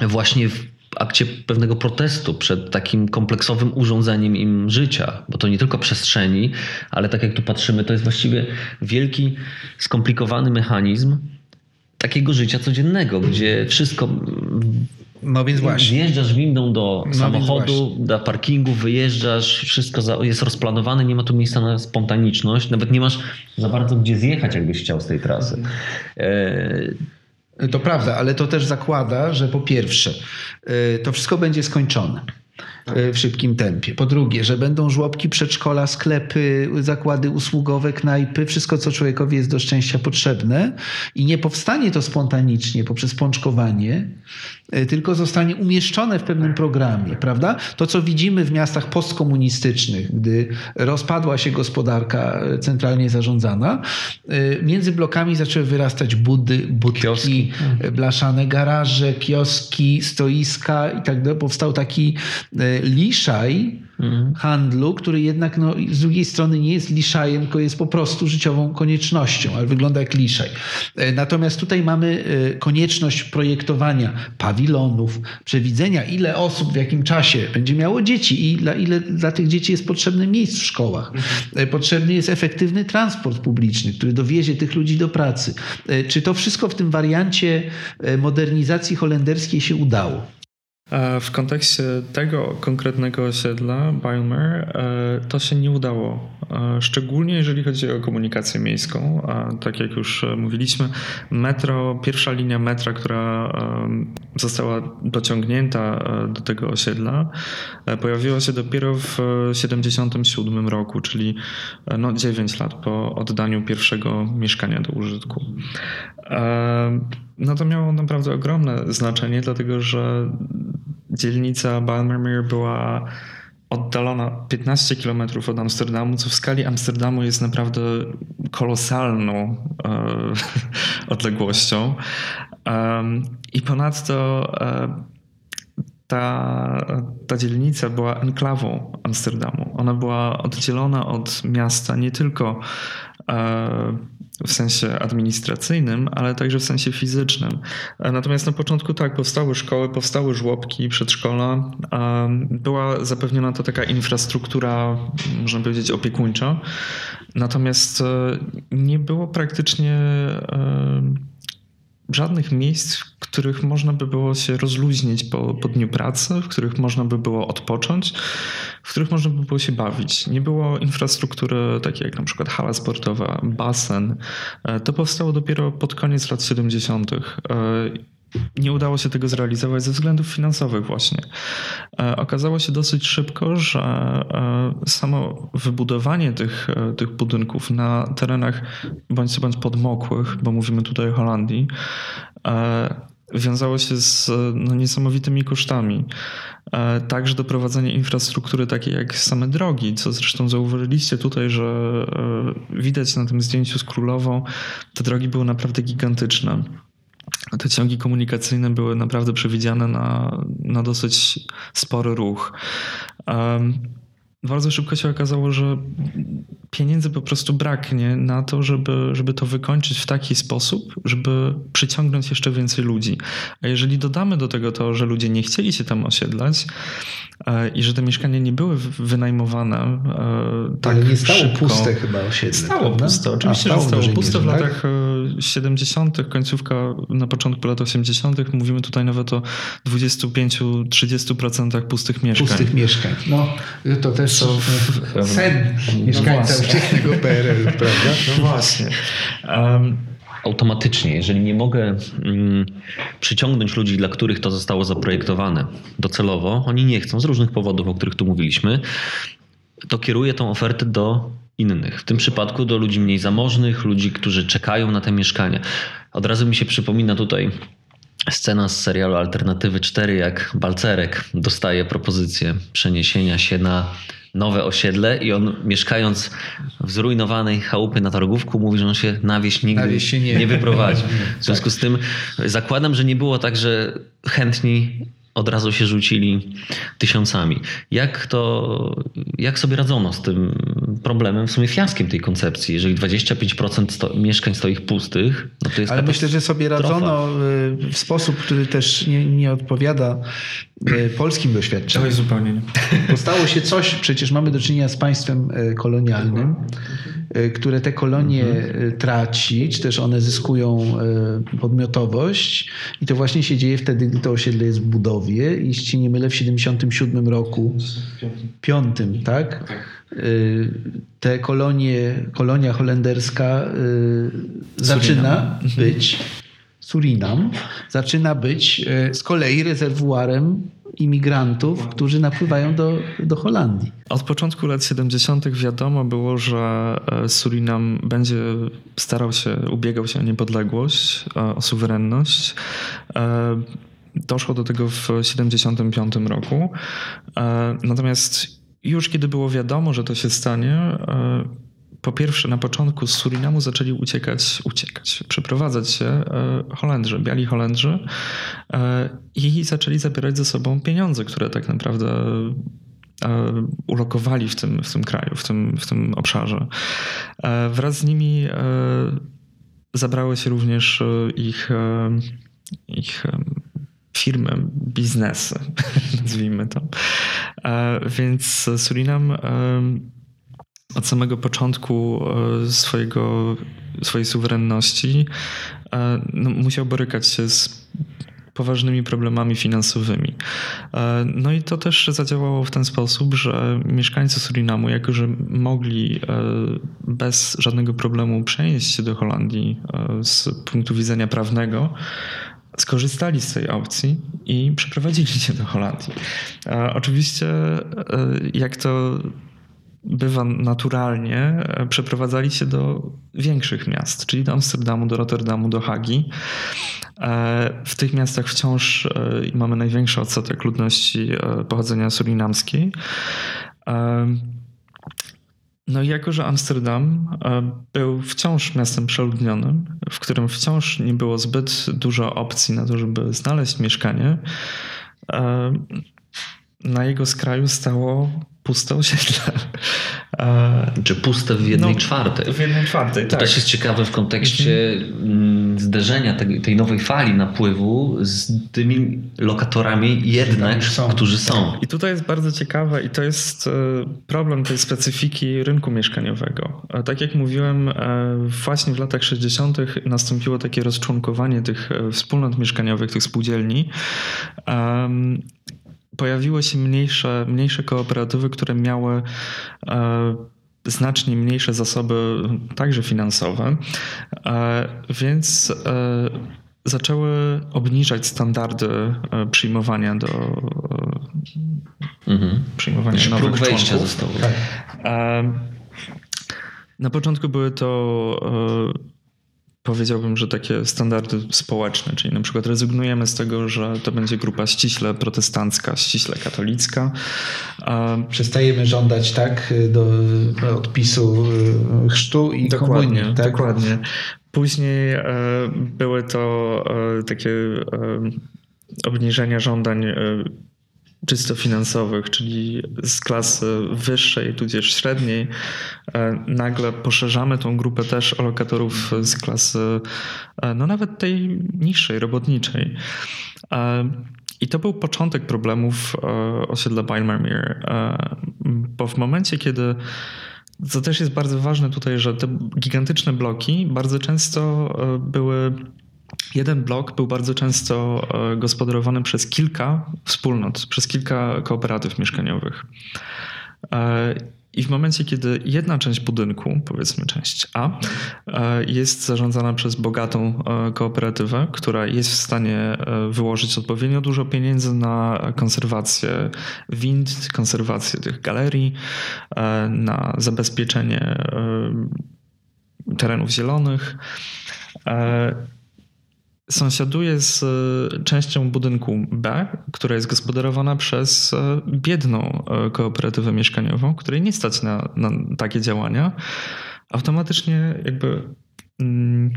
e, właśnie w akcie pewnego protestu przed takim kompleksowym urządzeniem im życia, bo to nie tylko przestrzeni, ale tak jak tu patrzymy, to jest właściwie wielki, skomplikowany mechanizm takiego życia codziennego, gdzie wszystko no więc właśnie. Wjeżdżasz windą do no samochodu, do parkingu, wyjeżdżasz, wszystko jest rozplanowane, nie ma tu miejsca na spontaniczność, nawet nie masz za bardzo gdzie zjechać, jakbyś chciał z tej trasy. To prawda, ale to też zakłada, że po pierwsze, y, to wszystko będzie skończone. E, w szybkim tempie. Po drugie, że będą żłobki, przedszkola, sklepy, zakłady usługowe, knajpy, wszystko, co człowiekowi jest do szczęścia potrzebne i nie powstanie to spontanicznie poprzez pączkowanie, e, tylko zostanie umieszczone w pewnym programie, prawda? To, co widzimy w miastach postkomunistycznych, gdy rozpadła się gospodarka e, centralnie zarządzana, między blokami zaczęły wyrastać budy, budki, kioski. blaszane garaże, kioski, stoiska i tak dalej. Powstał taki liszaj mhm. handlu, który jednak no, z drugiej strony nie jest liszajem, tylko jest po prostu życiową koniecznością, ale wygląda jak liszaj. E, natomiast tutaj mamy e, konieczność projektowania pawilonów, przewidzenia, ile osób w jakim czasie będzie miało dzieci i dla, ile dla tych dzieci jest potrzebne miejsc w szkołach. Mhm. Potrzebny jest efektywny transport publiczny, który dowiezie tych ludzi do pracy. Czy to wszystko w tym wariancie modernizacji holenderskiej się udało? W kontekście tego konkretnego osiedla, Biomare, to się nie udało. Szczególnie jeżeli chodzi o komunikację miejską. Tak jak już mówiliśmy, metro, pierwsza linia metra, która została dociągnięta do tego osiedla, pojawiła się dopiero w 1977 roku, czyli no 9 lat po oddaniu pierwszego mieszkania do użytku. No to miało naprawdę ogromne znaczenie, dlatego że dzielnica Balmermere była oddalona 15 km od Amsterdamu, co w skali Amsterdamu jest naprawdę kolosalną e, (laughs) odległością. E, I ponadto e, ta, ta dzielnica była enklawą Amsterdamu. Ona była oddzielona od miasta nie tylko e, w sensie administracyjnym, ale także w sensie fizycznym. Natomiast na początku tak, powstały szkoły, powstały żłobki, przedszkola, była zapewniona to taka infrastruktura, można powiedzieć, opiekuńcza. Natomiast e, nie było praktycznie e, żadnych miejsc, w których można by było się rozluźnić po, po dniu pracy, w których można by było odpocząć, w których można by było się bawić. Nie było infrastruktury takiej jak na przykład hala sportowa, basen. E, to powstało dopiero pod koniec lat 70 nie udało się tego zrealizować ze względów finansowych właśnie. E, okazało się dosyć szybko, że e, samo wybudowanie tych, e, tych budynków na terenach bądź co bądź podmokłych, bo mówimy tutaj o Holandii, wiązało się z no, niesamowitymi kosztami. Także doprowadzenie infrastruktury takiej jak same drogi, co zresztą zauważyliście tutaj, że widać na tym zdjęciu z królową, te drogi były naprawdę gigantyczne te ciągi komunikacyjne były naprawdę przewidziane na, na dosyć spory ruch. Um, bardzo szybko się okazało, że pieniędzy po prostu braknie na to, żeby, żeby to wykończyć w taki sposób, żeby przyciągnąć jeszcze więcej ludzi. A jeżeli dodamy do tego to, że ludzie nie chcieli się tam osiedlać, E, i że te mieszkania nie były wynajmowane e, tak Ale nie stało szybko. puste chyba osiedle. Stało prawda? puste, oczywiście, A, stało że stało puste w latach 70., tak? końcówka na początku lat 80., mówimy tutaj nawet o 25-30% pustych mieszkań. Pustych mieszkań. No, to też to (laughs) sen mieszkańca ówczesnego PRL, prawda? No właśnie. Um, automatycznie, jeżeli nie mogę mm, przyciągnąć ludzi, dla których to zostało zaprojektowane docelowo, oni nie chcą z różnych powodów, o których tu mówiliśmy, to kieruję tą ofertę do innych. W tym przypadku do ludzi mniej zamożnych, ludzi, którzy czekają na te mieszkania. Od razu mi się przypomina tutaj scena z serialu Alternatywy 4, jak Balcerek dostaje propozycję przeniesienia się na nowe osiedle i on mieszkając w zrujnowanej chałupie na Targówku mówi, że on się na wieś nigdy na wieś nie. nie wyprowadzi. (laughs) W związku z tym zakładam, że nie było tak, że chętni od razu się rzucili tysiącami. Jak to, jak sobie radzono z tym problemem, w sumie fiaskiem tej koncepcji? Jeżeli 25% sto, mieszkań stoi pustych, no to jest Ale myślę, że sobie radzono y, w sposób, który też nie, nie odpowiada polskim doświadczeniom. To jest zupełnie nie. Bo (laughs) stało się coś, przecież mamy do czynienia z państwem y, kolonialnym, które te kolonie mhm. traci, czy też one zyskują podmiotowość i to właśnie się dzieje wtedy, gdy to osiedle jest w budowie i jeśli nie mylę, w 77 roku, piątym, tak? tak. Te kolonie, kolonia holenderska y, zaczyna być (laughs) Surinam zaczyna być e, z kolei rezerwuarem imigrantów, którzy napływają do, do Holandii. Od początku lat 70. wiadomo było, że e, Surinam będzie starał się, ubiegał się o niepodległość, e, o suwerenność. Doszło do tego w 75 roku. Natomiast już kiedy było wiadomo, że to się stanie, po pierwsze, na początku z Surinamu zaczęli uciekać, uciekać, przeprowadzać się e, Holendrzy, biali Holendrzy e, i zaczęli zabierać ze sobą pieniądze, które tak naprawdę e, ulokowali w tym, w tym kraju, w tym, w tym obszarze. Wraz z nimi zabrały się również ich, ich firmy, biznesy, (laughs) nazwijmy to. Więc Surinam od samego początku e, swojego, swojej suwerenności e, no, musiał borykać się z poważnymi problemami finansowymi. E, no i to też zadziałało w ten sposób, że mieszkańcy Surinamu, jako że mogli bez żadnego problemu przenieść się do Holandii z punktu widzenia prawnego, skorzystali z tej opcji i przeprowadzili się do Holandii. Oczywiście, jak to bywa naturalnie, e, przeprowadzali się do większych miast, czyli do Amsterdamu, do Rotterdamu, do Hagi. E, w tych miastach wciąż e, mamy największy odsetek ludności pochodzenia surinamskiej. No i jako, że Amsterdam był wciąż miastem przeludnionym, w którym wciąż nie było zbyt dużo opcji na to, żeby znaleźć mieszkanie, na jego skraju stało puste osiedle. Czy puste w jednej no, czwartej. W jednej czwartej, To tak. też jest ciekawe w kontekście mhm. zderzenia tej, tej, nowej fali napływu z tymi lokatorami jednak, są. którzy są. I tutaj jest bardzo ciekawe i to jest e, problem tej specyfiki rynku mieszkaniowego. E, tak jak mówiłem, e, właśnie w latach 60. nastąpiło takie rozczłonkowanie tych wspólnot mieszkaniowych, tych spółdzielni pojawiły się mniejsze, mniejsze kooperatywy, które miały e, znacznie mniejsze zasoby, także finansowe, e, więc e, zaczęły obniżać standardy przyjmowania do mhm. przyjmowania znaczy, nowych próg wejścia został. Tak. Na początku były to powiedziałbym, że takie standardy społeczne, czyli na przykład rezygnujemy z tego, że to będzie grupa ściśle protestancka, ściśle katolicka. Przestajemy żądać tak do odpisu y, chrztu i dokładnie, komunii. Tak? Dokładnie. Później e, były to e, takie e, obniżenia żądań czysto finansowych, czyli z klasy wyższej, tudzież średniej, e, nagle poszerzamy tą grupę też o lokatorów z klasy, e, no nawet tej niższej, robotniczej. E, I to był początek problemów osiedla Bijlmermeer, bo w momencie, kiedy co też jest bardzo ważne tutaj, że te gigantyczne bloki bardzo często były Jeden blok był bardzo często e, gospodarowany przez kilka wspólnot, przez kilka kooperatyw mieszkaniowych. E, I w momencie, kiedy jedna część budynku, powiedzmy część A, e, jest zarządzana przez bogatą kooperatywę, która jest w stanie wyłożyć odpowiednio dużo pieniędzy na konserwację wind, konserwację tych galerii, na zabezpieczenie terenów zielonych sąsiaduje z e, częścią budynku B, która jest gospodarowana przez e, biedną e, kooperatywę mieszkaniową, której nie stać na, na takie działania, automatycznie jakby mm,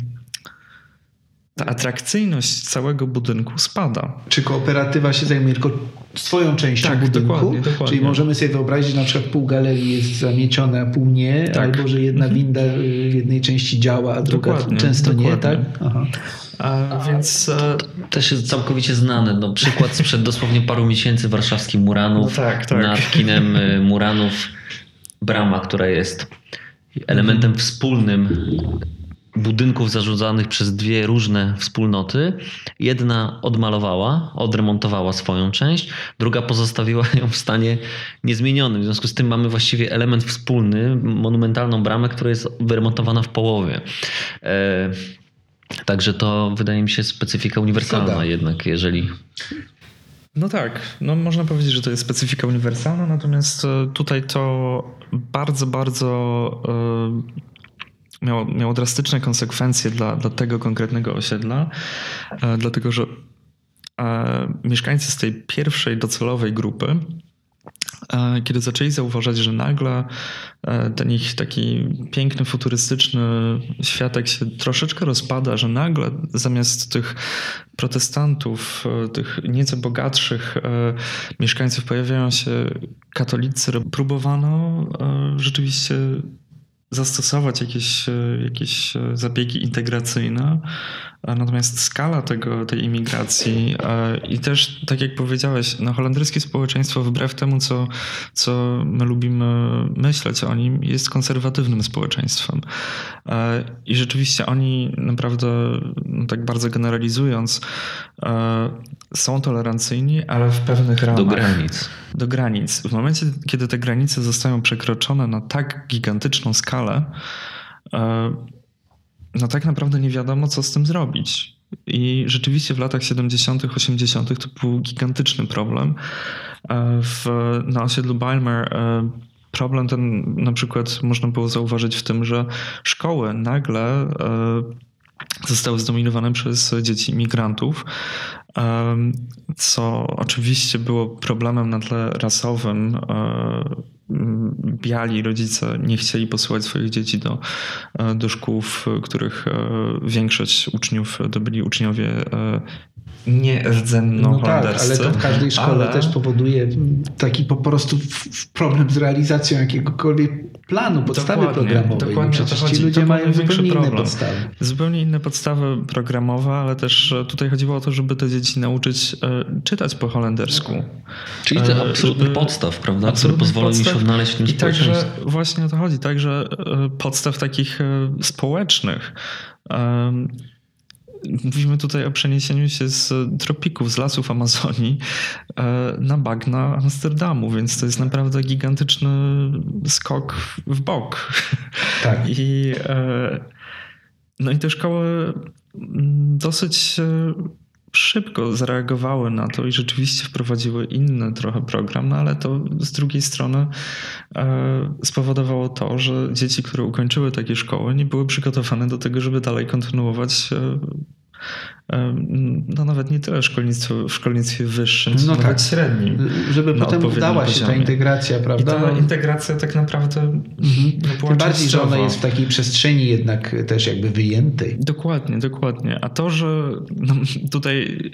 ta atrakcyjność całego budynku spada. Czy kooperatywa się zajmuje tylko swoją częścią tak, budynku? Dokładnie, dokładnie. Czyli możemy sobie wyobrazić, że na przykład pół galerii jest zamiecione, a pół nie, tak. albo że jedna mhm. winda w jednej części działa, a druga dokładnie, często dokładnie. nie, tak? Aha. A, więc to, to też jest całkowicie znane. No, przykład sprzed dosłownie paru miesięcy warszawski Muranów. No tak, tak. Nad kinem y, Muranów brama, która jest elementem wspólnym budynków zarządzanych przez dwie różne wspólnoty. Jedna odmalowała, odremontowała swoją część, druga pozostawiła ją w stanie niezmienionym. W związku z tym mamy właściwie element wspólny, monumentalną bramę, która jest wyremontowana w połowie. E, Także to wydaje mi się specyfika uniwersalna Zgoda. jednak, jeżeli No tak, no można powiedzieć, że to jest specyfika uniwersalna, natomiast e, tutaj to bardzo, bardzo e, miało, miało drastyczne konsekwencje dla, dla tego konkretnego osiedla, e, dlatego że e, mieszkańcy z tej pierwszej docelowej grupy e, kiedy zaczęli zauważać, że nagle ten ich taki piękny, futurystyczny światek się troszeczkę rozpada, że nagle zamiast tych protestantów, tych nieco bogatszych mieszkańców pojawiają się katolicy, próbowano rzeczywiście zastosować jakieś, e, jakieś e, zabiegi integracyjne. E, Natomiast skala tego, tej imigracji i też, tak jak powiedziałeś, no, holenderskie społeczeństwo, wbrew temu, co, co my lubimy myśleć o nim, jest konserwatywnym społeczeństwem. I rzeczywiście oni naprawdę, no, tak bardzo generalizując, są tolerancyjni, ale w pewnych ramach do granic. do granic. W momencie, kiedy te granice zostają przekroczone na tak gigantyczną skalę, e, no tak naprawdę nie wiadomo, co z tym zrobić. I rzeczywiście w latach 70., 80. to był gigantyczny problem. E, W, na osiedlu Balmer e, problem ten na przykład można było zauważyć w tym, że szkoły nagle zostały zdominowane przez dzieci imigrantów, co oczywiście było problemem na tle rasowym. E, Biali rodzice nie chcieli posyłać swoich dzieci do, e, do szkół, w których e, większość uczniów to byli uczniowie nie rdzenno No tak, ale to w każdej szkole ale- też powoduje taki po prostu problem z realizacją jakiegokolwiek planu, podstawy Dokładnie, programowej. dokładnie no to przecież chodzi. ci To ludzie mają zupełnie inne problem. podstawy. Zupełnie inne podstawy programowe, ale też tutaj chodziło o to, żeby te dzieci nauczyć e, czytać po holendersku. Czyli to E, absolutny żeby- podstaw, prawda? Który absolutnych pozwolą im się odnaleźć w tym I także właśnie o to chodzi, także e, podstaw takich e, społecznych. Mówimy tutaj o przeniesieniu się z tropików, z lasów Amazonii e, na bagna Amsterdamu, więc to jest naprawdę gigantyczny skok w bok. Tak. I, e, no i te szkoły mm, dosyć e, szybko zareagowały na to i rzeczywiście wprowadziły inny trochę program, no ale to z drugiej strony e, spowodowało to, że dzieci, które ukończyły takie szkoły, nie były przygotowane do tego, żeby dalej kontynuować. No nawet nie tyle szkolnictwo, w szkolnictwie wyższym, co No nawet tak. średnim. Żeby na potem udała się ta integracja, I prawda? ta No, integracja tak naprawdę mhm. no, była Tym bardziej, że ona jest w takiej przestrzeni jednak też jakby wyjętej. Dokładnie, dokładnie. A to, że no, tutaj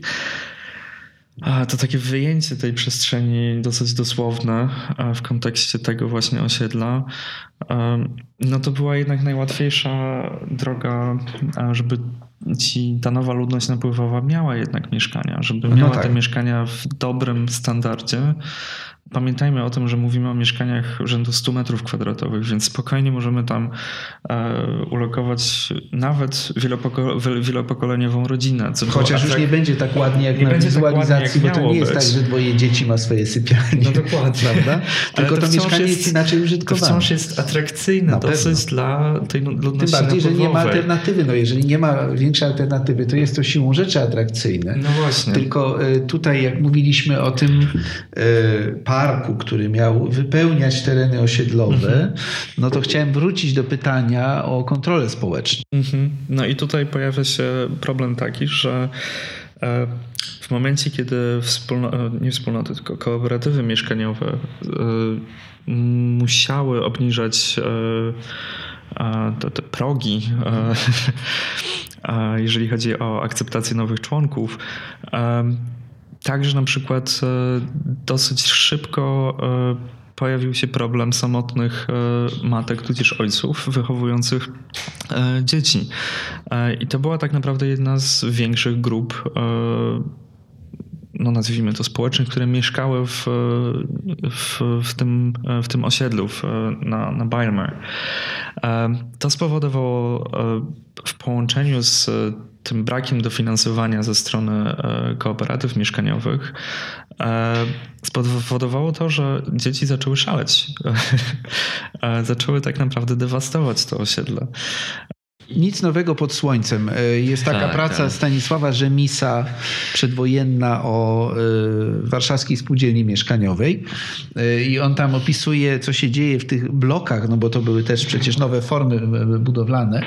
a, to takie wyjęcie tej przestrzeni dosyć dosłowne w kontekście tego właśnie osiedla, no to była jednak najłatwiejsza droga, żeby ci ta nowa ludność napływowa miała jednak mieszkania, żeby No miała tak. te mieszkania w dobrym standardzie. Pamiętajmy o tym, że mówimy o mieszkaniach rzędu 100 metrów kwadratowych, więc spokojnie możemy tam e, ulokować nawet wielopoko- wiel- wielopokoleniową rodzinę. Co było Chociaż już atrak- nie będzie tak ładnie jak na tak wizualizacji, jak bo to nie jest być. tak, że dwoje dzieci ma swoje sypialnie. No dokładnie. (laughs) Prawda? Tylko to to, mieszkanie jest, jest- inaczej To użytkowane. wciąż jest atrakcyjne Na dosyć pewno. dla tej ludności Tym bardziej, że nie ma alternatywy. No jeżeli nie ma większej alternatywy, to jest to siłą rzeczy atrakcyjne. No właśnie. Tylko e, tutaj, jak mówiliśmy o tym e, parku, który miał wypełniać tereny osiedlowe, Mhm. no to chciałem wrócić do pytania o kontrolę społeczną. Mhm. No i tutaj pojawia się problem taki, że e, w momencie, kiedy wspólno, e, nie wspólnoty, tylko kooperatywy mieszkaniowe e, musiały obniżać te, te progi, (laughs) jeżeli chodzi o akceptację nowych członków, Także na przykład e, dosyć szybko e, pojawił się problem samotnych e, matek tudzież ojców wychowujących dzieci. I to była tak naprawdę jedna z większych grup no nazwijmy to społecznych, które mieszkały w, w, w, tym, w tym osiedlu w, na, na Bijlmer. To spowodowało w połączeniu z tym brakiem dofinansowania ze strony e, kooperatyw mieszkaniowych e, spowodowało to, że dzieci zaczęły szaleć. (laughs) E, Zaczęły tak naprawdę dewastować to osiedle. Nic nowego pod słońcem. E, jest taka Tak, praca tak. Stanisława Rzemisa przedwojenna o e, warszawskiej spółdzielni mieszkaniowej E, i on tam opisuje, co się dzieje w tych blokach, no bo to były też przecież nowe formy budowlane,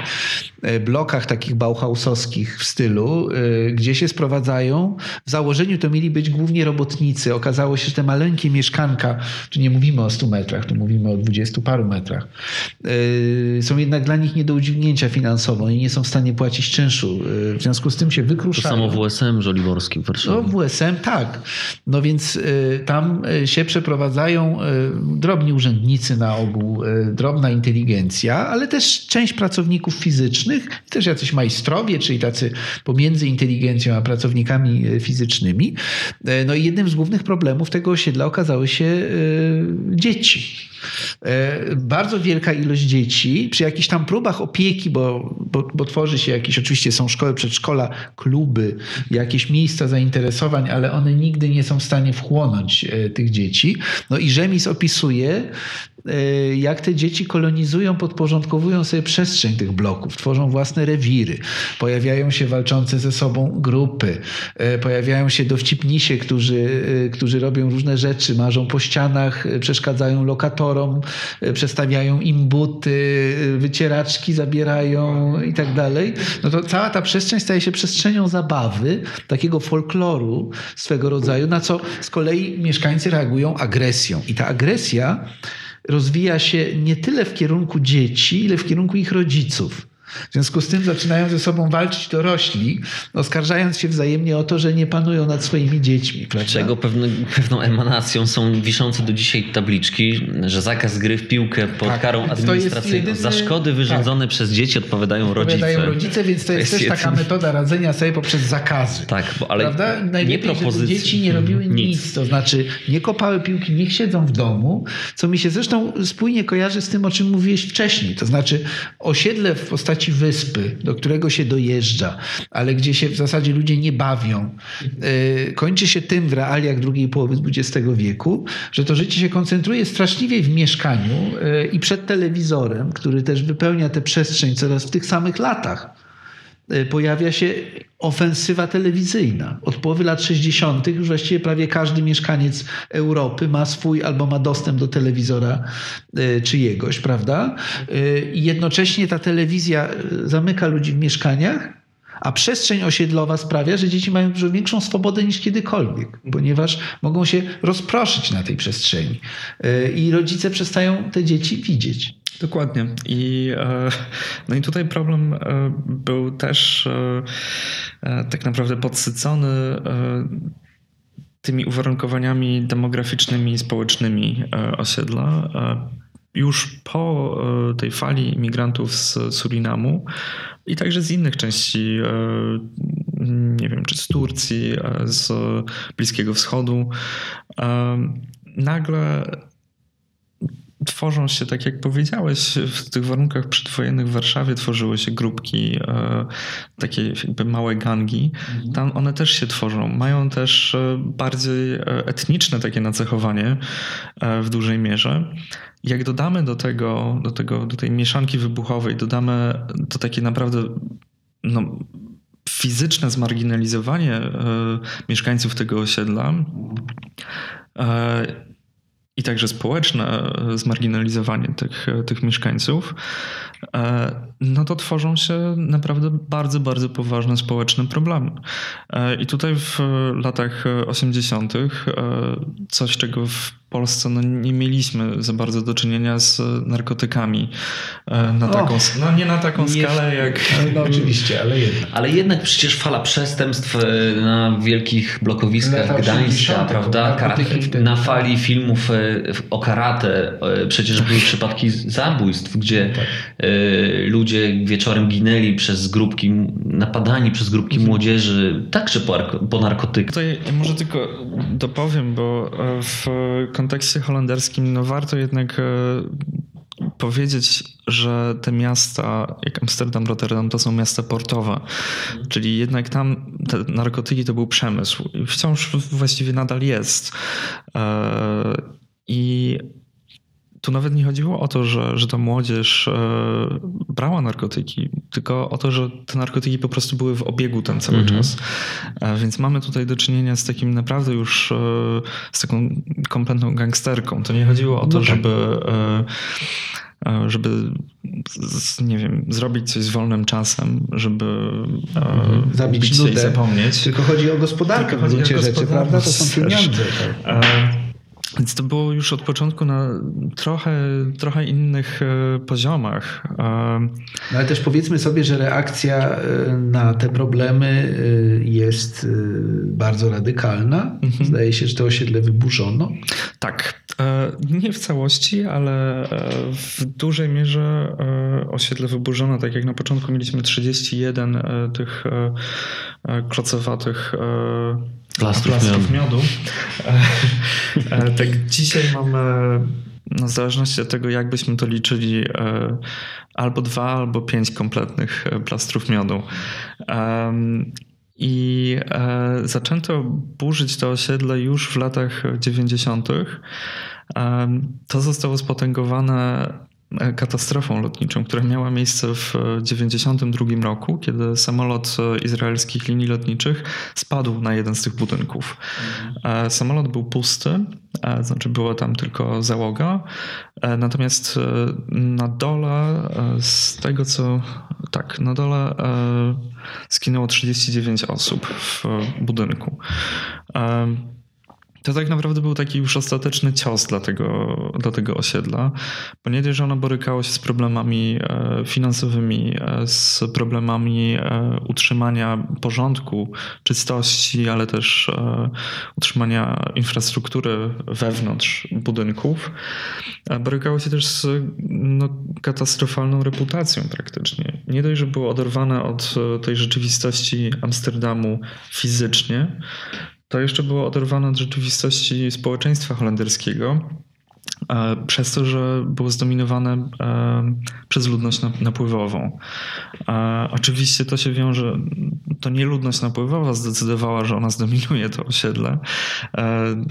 blokach takich bauhausowskich w stylu, gdzie się sprowadzają. W założeniu to mieli być głównie robotnicy. Okazało się, że te maleńkie mieszkanka, tu nie mówimy o 100 metrach, tu mówimy o 20 paru metrach, są jednak dla nich nie do udźwignięcia finansowo i nie są w stanie płacić czynszu. E, W związku z tym się To wykruszają. samo WSM Żoliborski w No Warszawie. WSM tak. No więc y, tam y, się przeprowadzają y, drobni urzędnicy na ogół, y, drobna inteligencja, ale też część pracowników fizycznych, też jacyś majstrowie, czyli tacy pomiędzy inteligencją a pracownikami y, fizycznymi. Y, No i jednym z głównych problemów tego osiedla okazały się y, dzieci. E, Bardzo wielka ilość dzieci przy jakichś tam próbach opieki, bo, bo, bo tworzy się jakieś, oczywiście są szkoły, przedszkola, kluby, jakieś miejsca zainteresowań, ale one nigdy nie są w stanie wchłonąć e, tych dzieci. No i Rzemis opisuje, jak te dzieci kolonizują, podporządkowują sobie przestrzeń tych bloków, tworzą własne rewiry, pojawiają się walczące ze sobą grupy, e, pojawiają się dowcipnisie, którzy, e, którzy robią różne rzeczy, marzą po ścianach, przeszkadzają lokatorom, przestawiają im buty, wycieraczki zabierają i tak dalej. No to cała ta przestrzeń staje się przestrzenią zabawy, takiego folkloru swego rodzaju, na co z kolei mieszkańcy reagują agresją. I ta agresja rozwija się nie tyle w kierunku dzieci, ile w kierunku ich rodziców. W związku z tym zaczynają ze sobą walczyć dorośli, oskarżając się wzajemnie o to, że nie panują nad swoimi dziećmi. Prawda? Czego pewne, pewną emanacją są wiszące do dzisiaj tabliczki, że zakaz gry w piłkę pod Tak, karą to jest administracyjną. jedyny- Za szkody wyrządzone przez dzieci odpowiadają rodzice. Odpowiadają rodzice, więc to jest, też taka jedyny- metoda radzenia sobie poprzez zakazy. Tak, bo, ale Prawda? nie Najlepiej, żeby propozycje. dzieci nie robiły Mhm, nic. To znaczy nie kopały piłki, niech siedzą w domu, co mi się zresztą spójnie kojarzy z tym, o czym mówiłeś wcześniej. To znaczy osiedle w postaci wyspy, do którego się dojeżdża, ale gdzie się w zasadzie ludzie nie bawią, yy, kończy się tym w realiach drugiej połowy XX wieku, że to życie się koncentruje straszliwie w mieszkaniu yy, i przed telewizorem, który też wypełnia tę przestrzeń coraz w tych samych latach pojawia się ofensywa telewizyjna. Od połowy lat 60. już właściwie prawie każdy mieszkaniec Europy ma swój albo ma dostęp do telewizora y, czyjegoś, prawda? Y, I jednocześnie ta telewizja zamyka ludzi w mieszkaniach, a przestrzeń osiedlowa sprawia, że dzieci mają dużo większą swobodę niż kiedykolwiek, ponieważ mogą się rozproszyć na tej przestrzeni. Y, I rodzice przestają te dzieci widzieć. Dokładnie. I, e, no i tutaj problem e, był też e, e, tak naprawdę podsycony e, tymi uwarunkowaniami demograficznymi i społecznymi e, osiedla. Już po e, tej fali imigrantów z Surinamu i także z innych części, e, nie wiem, czy z Turcji, e, z Bliskiego Wschodu, nagle tworzą się, tak jak powiedziałeś, w tych warunkach przedwojennych w Warszawie tworzyły się grupki, e, takie jakby małe gangi. Tam one też się tworzą. Mają też e, bardziej e, etniczne takie nacechowanie e, w dużej mierze. Jak dodamy do tego, do tego, do tej mieszanki wybuchowej, dodamy to takie naprawdę no, fizyczne zmarginalizowanie e, mieszkańców tego osiedla, i także społeczne e, zmarginalizowanie tych, e, tych mieszkańców, e, no to tworzą się naprawdę bardzo, bardzo poważne społeczne problemy. I tutaj w latach 80. e, coś, czego w Polsce no, nie mieliśmy za bardzo do czynienia z narkotykami e, na O, taką, no nie na taką nie- skalę jak... No oczywiście, ale jednak. Ale jednak przecież fala przestępstw e, na wielkich blokowiskach Gdańska, 80., prawda? Na tak. fali filmów e, o karate przecież były przypadki zabójstw, gdzie Tak. e, ludzie wieczorem ginęli przez grupki, napadani przez grupki Mhm. młodzieży, także po, po narkotykach. Tutaj może tylko dopowiem, bo w kontekście holenderskim no warto jednak e, powiedzieć, że te miasta, jak Amsterdam, Rotterdam, to są miasta portowe. Czyli jednak tam te narkotyki to był przemysł i wciąż właściwie nadal jest. E, I tu nawet nie chodziło o to, że, że ta młodzież e, brała narkotyki, tylko o to, że te narkotyki po prostu były w obiegu ten cały mhm. czas. E, więc mamy tutaj do czynienia z takim naprawdę już z taką kompletną gangsterką. To nie chodziło o to, no tak. żeby żeby nie wiem, zrobić coś z wolnym czasem, żeby mhm. zabić nudę, i zapomnieć. Tylko chodzi o gospodarkę tylko w gruncie rzeczy, prawda? To są pieniądze. Tak. Więc to było już od początku na trochę, trochę innych e, poziomach. No ale też powiedzmy sobie, że reakcja e, na te problemy e, jest bardzo radykalna. Mhm. Zdaje się, że to osiedle wyburzono. Tak. Nie w całości, ale w dużej mierze osiedle wyburzono. Tak jak na początku mieliśmy 31 tych klocowatych plastrów, plastrów miodu. miodu. (laughs) E, e, tak dzisiaj mamy, no w zależności od tego, jak byśmy to liczyli, e, albo dwa, albo pięć kompletnych plastrów miodu. I zaczęto burzyć to osiedle już w latach 90. To zostało spotęgowane katastrofą lotniczą, która miała miejsce w 1992 roku, kiedy samolot e, izraelskich linii lotniczych spadł na jeden z tych budynków. Mhm. Samolot był pusty, znaczy była tam tylko załoga, natomiast na dole z tego co tak, na dole skinęło 39 osób w budynku. To tak naprawdę był taki już ostateczny cios dla tego, dla tego osiedla, dość, że ono borykało się z problemami e, finansowymi, e, z problemami e, utrzymania porządku, czystości, ale też utrzymania infrastruktury wewnątrz budynków. Borykało się też z no, katastrofalną reputacją praktycznie. Nie dość, że było oderwane od tej rzeczywistości Amsterdamu fizycznie, to jeszcze było oderwane od rzeczywistości społeczeństwa holenderskiego, e, przez to, że było zdominowane e, przez ludność napływową. E, oczywiście to się wiąże, to nie ludność napływowa zdecydowała, że ona zdominuje to osiedle.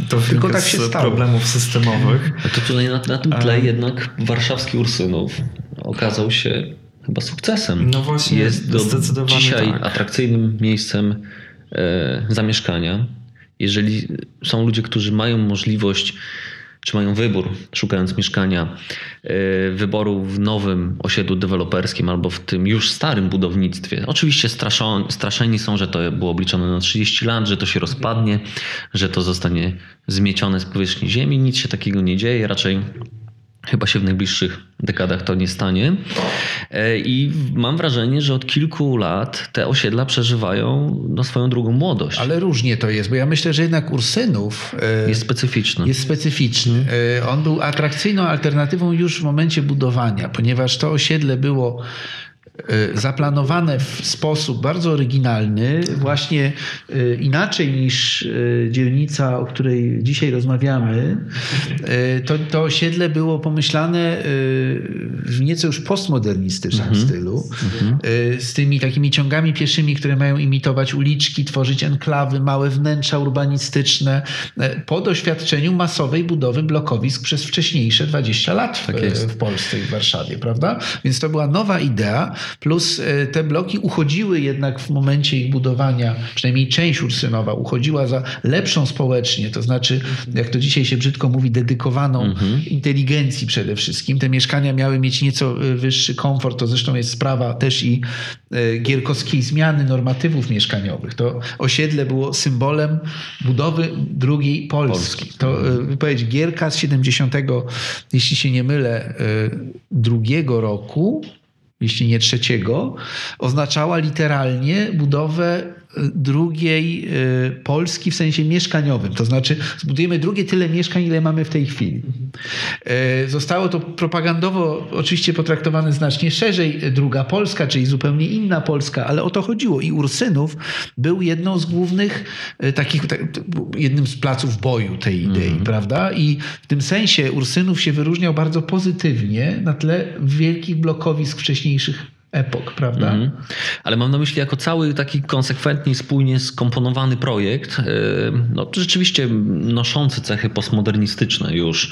To tylko tak się z stało. problemów systemowych. To tutaj na, na tym tle jednak warszawski Ursynów okazał się chyba sukcesem. No właśnie, jest do dzisiaj tak. atrakcyjnym miejscem zamieszkania jeżeli są ludzie, którzy mają możliwość, czy mają wybór, szukając mieszkania, e, wyboru w nowym osiedlu deweloperskim albo w tym już starym budownictwie. Oczywiście straszeni są, że to było obliczone na 30 lat, że to się rozpadnie, że to zostanie zmiecione z powierzchni ziemi. Nic się takiego nie dzieje, raczej Chyba się w najbliższych dekadach to nie stanie. E, I mam wrażenie, że od kilku lat te osiedla przeżywają no, swoją drugą młodość. Ale różnie to jest, bo ja myślę, że jednak Ursynów e, jest specyficzny. Jest specyficzny. E, on był atrakcyjną alternatywą już w momencie budowania, ponieważ to osiedle było zaplanowane w sposób bardzo oryginalny, właśnie e, inaczej niż e, dzielnica, o której dzisiaj rozmawiamy. To, to osiedle było pomyślane w nieco już postmodernistycznym mhm. stylu, mhm. z tymi takimi ciągami pieszymi, które mają imitować uliczki, tworzyć enklawy, małe wnętrza urbanistyczne, po doświadczeniu masowej budowy blokowisk przez wcześniejsze 20 lat w, tak w Polsce i w Warszawie, prawda? Więc to była nowa idea, Plus e, te bloki uchodziły jednak w momencie ich budowania, przynajmniej część Ursynowa uchodziła za lepszą społecznie, to znaczy, jak to dzisiaj się brzydko mówi, dedykowaną mhm. inteligencji przede wszystkim. Te mieszkania miały mieć nieco e, wyższy komfort, to zresztą jest sprawa też i e, gierkowskiej zmiany normatywów mieszkaniowych. To osiedle było symbolem budowy drugiej Polski. Polski. To wypowiedź Gierka z 70, jeśli się nie mylę, drugiego roku jeśli nie trzeciego, oznaczała literalnie budowę drugiej y, Polski w sensie mieszkaniowym. To znaczy zbudujemy drugie tyle mieszkań, ile mamy w tej chwili. Y, zostało to propagandowo oczywiście potraktowane znacznie szerzej. Druga Polska, czyli zupełnie inna Polska, ale o to chodziło. I Ursynów był jedną z głównych y, takich, jednym z placów boju tej idei, mm. prawda? I w tym sensie Ursynów się wyróżniał bardzo pozytywnie na tle wielkich blokowisk wcześniejszych epok, prawda? Mhm. Ale mam na myśli jako cały taki konsekwentnie, spójnie skomponowany projekt, e, no rzeczywiście noszący cechy postmodernistyczne już e,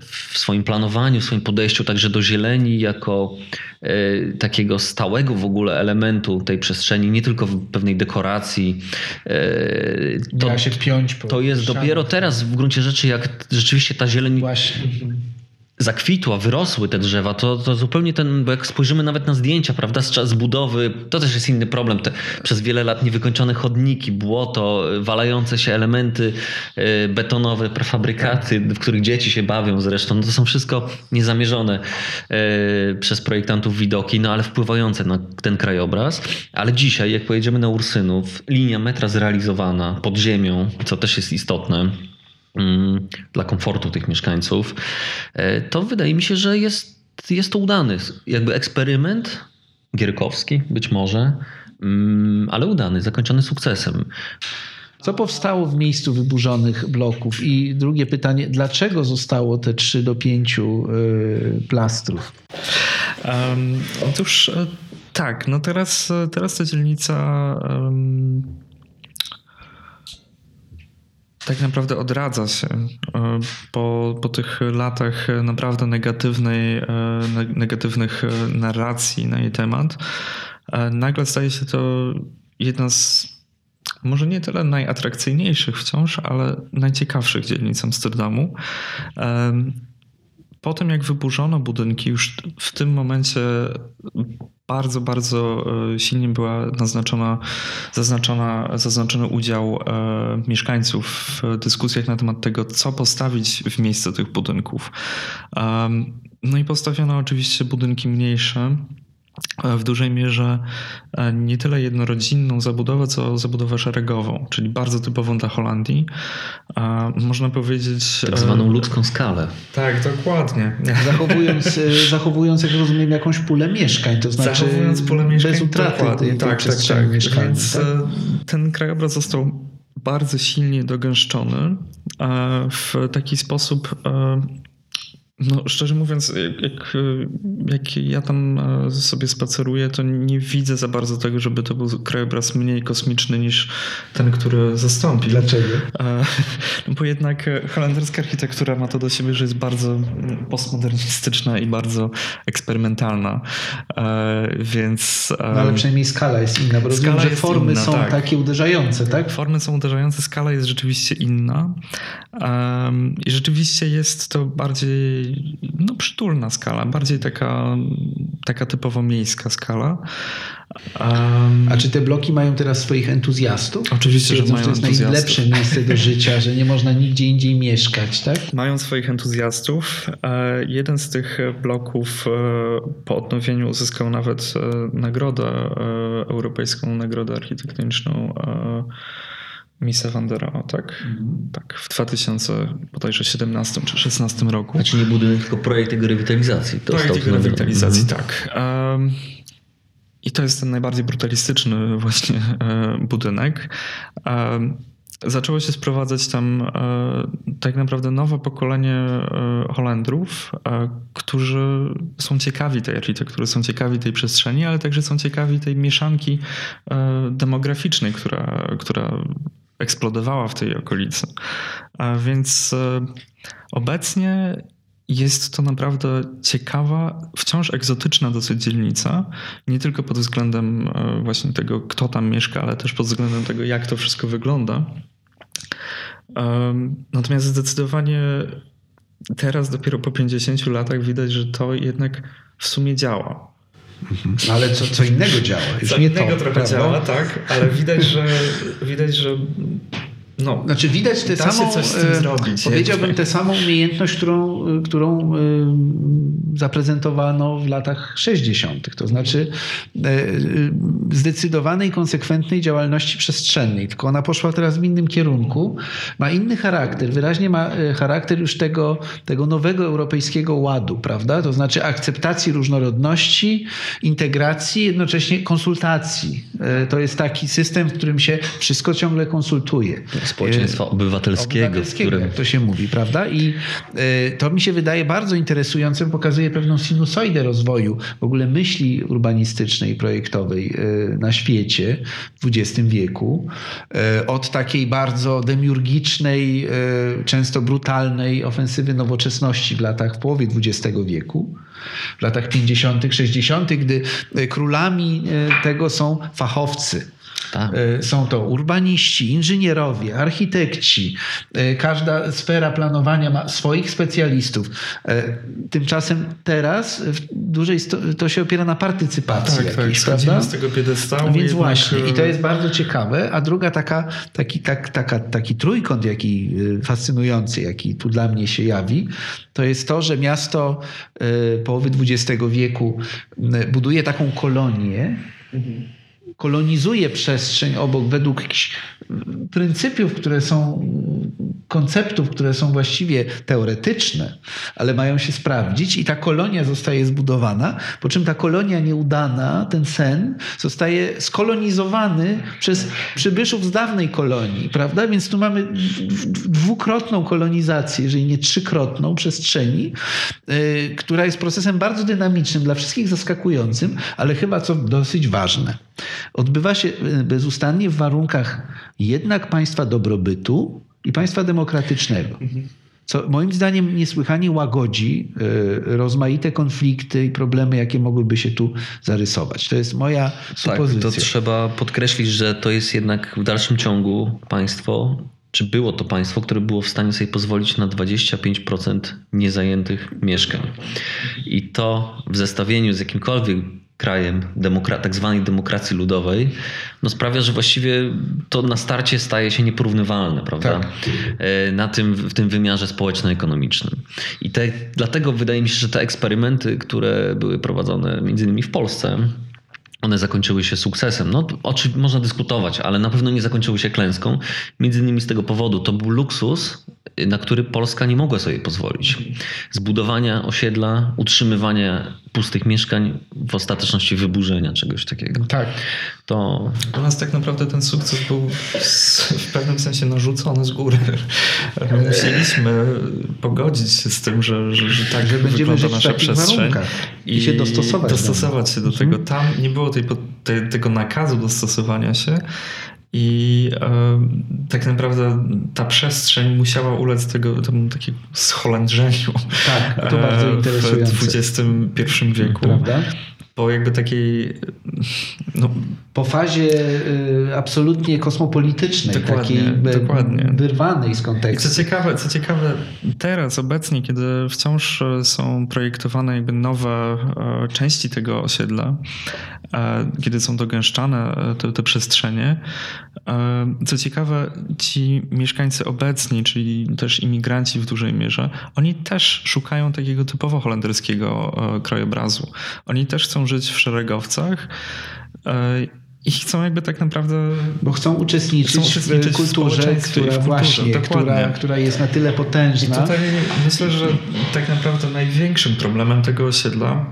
w swoim planowaniu, w swoim podejściu także do zieleni jako e, takiego stałego w ogóle elementu tej przestrzeni, nie tylko w pewnej dekoracji. To, to jest dopiero teraz w gruncie rzeczy, jak rzeczywiście ta zieleń Właśnie zakwitła, wyrosły te drzewa, to, to zupełnie ten, bo jak spojrzymy nawet na zdjęcia, prawda, z czas budowy, to też jest inny problem. Te, przez wiele lat niewykończone chodniki, błoto, walające się elementy y, betonowe, prefabrykaty, w których dzieci się bawią zresztą, no to są wszystko niezamierzone y, przez projektantów widoki, no ale wpływające na ten krajobraz. Ale dzisiaj, jak pojedziemy na Ursynów, linia metra zrealizowana pod ziemią, co też jest istotne, dla komfortu tych mieszkańców, e, to wydaje mi się, że jest, jest to udany jakby eksperyment gierkowski być może, mm, ale udany, zakończony sukcesem. Co powstało w miejscu wyburzonych bloków? I drugie pytanie, dlaczego zostało te 3 do 5 y, plastrów? Um, otóż e, tak, no teraz, teraz ta dzielnica um, tak naprawdę odradza się e, po, po tych latach naprawdę negatywnej, e, negatywnych e, narracji na jej temat. Nagle staje się to jedna z może nie tyle najatrakcyjniejszych wciąż, ale najciekawszych dzielnic Amsterdamu. Po tym, jak wyburzono budynki, już w tym momencie bardzo, bardzo e, silnie była naznaczona, zaznaczona, zaznaczony udział e, mieszkańców w dyskusjach na temat tego, co postawić w miejsce tych budynków. No i postawiono oczywiście budynki mniejsze, w dużej mierze e, nie tyle jednorodzinną zabudowę, co zabudowę szeregową, czyli bardzo typową dla Holandii. Można powiedzieć. Tak zwaną ludzką skalę. Tak, dokładnie. Zachowując, e, zachowując jak rozumiem, jakąś pulę mieszkań, to znaczy Zachowując pulę mieszkań, bez utraty dokładnie. tej, tak, tak, tak. Więc tak? E, ten krajobraz został bardzo silnie dogęszczony w taki sposób no, szczerze mówiąc, jak, jak ja tam e, sobie spaceruję, to nie widzę za bardzo tego, żeby to był krajobraz mniej kosmiczny niż ten, który zastąpi. Dlaczego? E, (laughs) no bo jednak holenderska architektura ma to do siebie, że jest bardzo postmodernistyczna i bardzo eksperymentalna, e, więc... No ale przynajmniej skala jest inna, bo rozumiem, że formy inna, są tak. takie uderzające, tak? Formy są uderzające, skala jest rzeczywiście inna i rzeczywiście jest to bardziej no, przytulna skala, bardziej taka, taka typowo miejska skala. Um, A czy te bloki mają teraz swoich entuzjastów? Oczywiście, że mają to jest najlepsze miejsce do życia, że nie można nigdzie indziej mieszkać, tak? Mają swoich entuzjastów. E, jeden z tych bloków e, po odnowieniu uzyskał nawet e, nagrodę, europejską nagrodę architektoniczną Misa Wandera, tak? Mhm. Tak, w 2017 czy 2016 roku. Znaczy nie budynek, tylko projekt jego rewitalizacji. To projekt jego rewitalizacji, mhm. tak. Um, I to jest ten najbardziej brutalistyczny (laughs) właśnie e, budynek. Um, zaczęło się sprowadzać tam e, tak naprawdę nowe pokolenie e, Holendrów, e, którzy są ciekawi tej architektury, są ciekawi tej przestrzeni, ale także są ciekawi tej mieszanki e, demograficznej, która, która eksplodowała w tej okolicy. A więc e, obecnie jest to naprawdę ciekawa, wciąż egzotyczna dosyć dzielnica. Nie tylko pod względem e, właśnie tego, kto tam mieszka, ale też pod względem tego, jak to wszystko wygląda. Natomiast zdecydowanie teraz, dopiero po 50 latach, widać, że to jednak w sumie działa. Mhm. Ale co, co innego działa. Już co nie innego to, trochę prawda? działa, tak, ale widać, że widać, że no, znaczy widać tę samą, coś z tym e, zrobić, powiedziałbym tę samą umiejętność, którą, e, którą e, zaprezentowano w latach 60. To znaczy zdecydowanej, konsekwentnej działalności przestrzennej. Tylko ona poszła teraz w innym kierunku. Ma inny charakter. Wyraźnie ma charakter już tego, tego nowego europejskiego ładu, prawda? To znaczy akceptacji różnorodności, integracji, jednocześnie konsultacji. To jest taki system, w którym się wszystko ciągle konsultuje. Społeczeństwa obywatelskiego, obywatelskiego którym... jak to się mówi, prawda? I to mi się wydaje bardzo interesującym, pokazuje pewną sinusoidę rozwoju w ogóle myśli urbanistycznej projektowej na świecie w XX wieku. Od takiej bardzo demiurgicznej, często brutalnej ofensywy nowoczesności w latach, w połowie XX wieku, w latach 50., 60., gdy królami tego są fachowcy tak. E, są to urbaniści, inżynierowie, architekci. E, każda sfera planowania ma swoich specjalistów. E, tymczasem teraz w dużej to się opiera na partycypacji tak, jakiejś, tak, prawda? z tego piedestału. Więc jednak... właśnie i to jest bardzo ciekawe. A druga taka, taki, tak, taka, taki trójkąt, jaki fascynujący, jaki tu dla mnie się jawi, to jest to, że miasto połowy XX wieku buduje taką kolonię, mhm kolonizuje przestrzeń obok według jakichś pryncypiów, które są, konceptów, które są właściwie teoretyczne, ale mają się sprawdzić i ta kolonia zostaje zbudowana, po czym ta kolonia nieudana, ten sen, zostaje skolonizowany przez przybyszów z dawnej kolonii, prawda? Więc tu mamy dwukrotną kolonizację, jeżeli nie trzykrotną przestrzeni, yy, która jest procesem bardzo dynamicznym, dla wszystkich zaskakującym, ale chyba co dosyć ważne. Odbywa się y, bezustannie w warunkach jednak państwa dobrobytu i państwa demokratycznego. Co moim zdaniem niesłychanie łagodzi y, rozmaite konflikty i problemy, jakie mogłyby się tu zarysować. To jest moja supozycja. Tak, to trzeba podkreślić, że to jest jednak w dalszym ciągu państwo, czy było to państwo, które było w stanie sobie pozwolić na 25% niezajętych mieszkań. I to w zestawieniu z jakimkolwiek krajem demokra- tak zwanej demokracji ludowej, no sprawia, że właściwie to na starcie staje się nieporównywalne, prawda? Tak. E, na tym, w tym wymiarze społeczno-ekonomicznym. I te, dlatego wydaje mi się, że te eksperymenty, które były prowadzone między innymi w Polsce, one zakończyły się sukcesem. No, o czym można dyskutować, ale na pewno nie zakończyły się klęską. Między innymi z tego powodu to był luksus, na który Polska nie mogła sobie pozwolić. Zbudowania osiedla, utrzymywania pustych mieszkań, w ostateczności wyburzenia czegoś takiego. Tak. To... U nas tak naprawdę ten sukces był w pewnym sensie narzucony z góry. Musieliśmy pogodzić się z tym, że, że, że tak że wygląda nasza przestrzeń i, i się dostosować. Dostosować się do mhm. tego. Tam nie było tej, tej, tego nakazu dostosowania się. I e, tak naprawdę ta przestrzeń musiała ulec tego, temu takiemu scholędrzeniu tak, to bardzo interesujące. w XXI wieku. Prawda? Po jakby takiej. No, po fazie y, absolutnie kosmopolitycznej, dokładnie, takiej dokładnie. wyrwanej z kontekstu. I co ciekawe, co ciekawe, teraz obecnie, kiedy wciąż e, są projektowane jakby nowe e, części tego osiedla, e, kiedy są dogęszczane te, te przestrzenie, co ciekawe, ci mieszkańcy obecni, czyli też imigranci w dużej mierze, oni też szukają takiego typowo holenderskiego krajobrazu. Oni też chcą żyć w szeregowcach. E, I chcą jakby tak naprawdę. Bo chcą uczestniczyć, chcą uczestniczyć w kulturze, w która kulturze, właśnie, która, która jest na tyle potężna. I tutaj myślę, że tak naprawdę największym problemem tego osiedla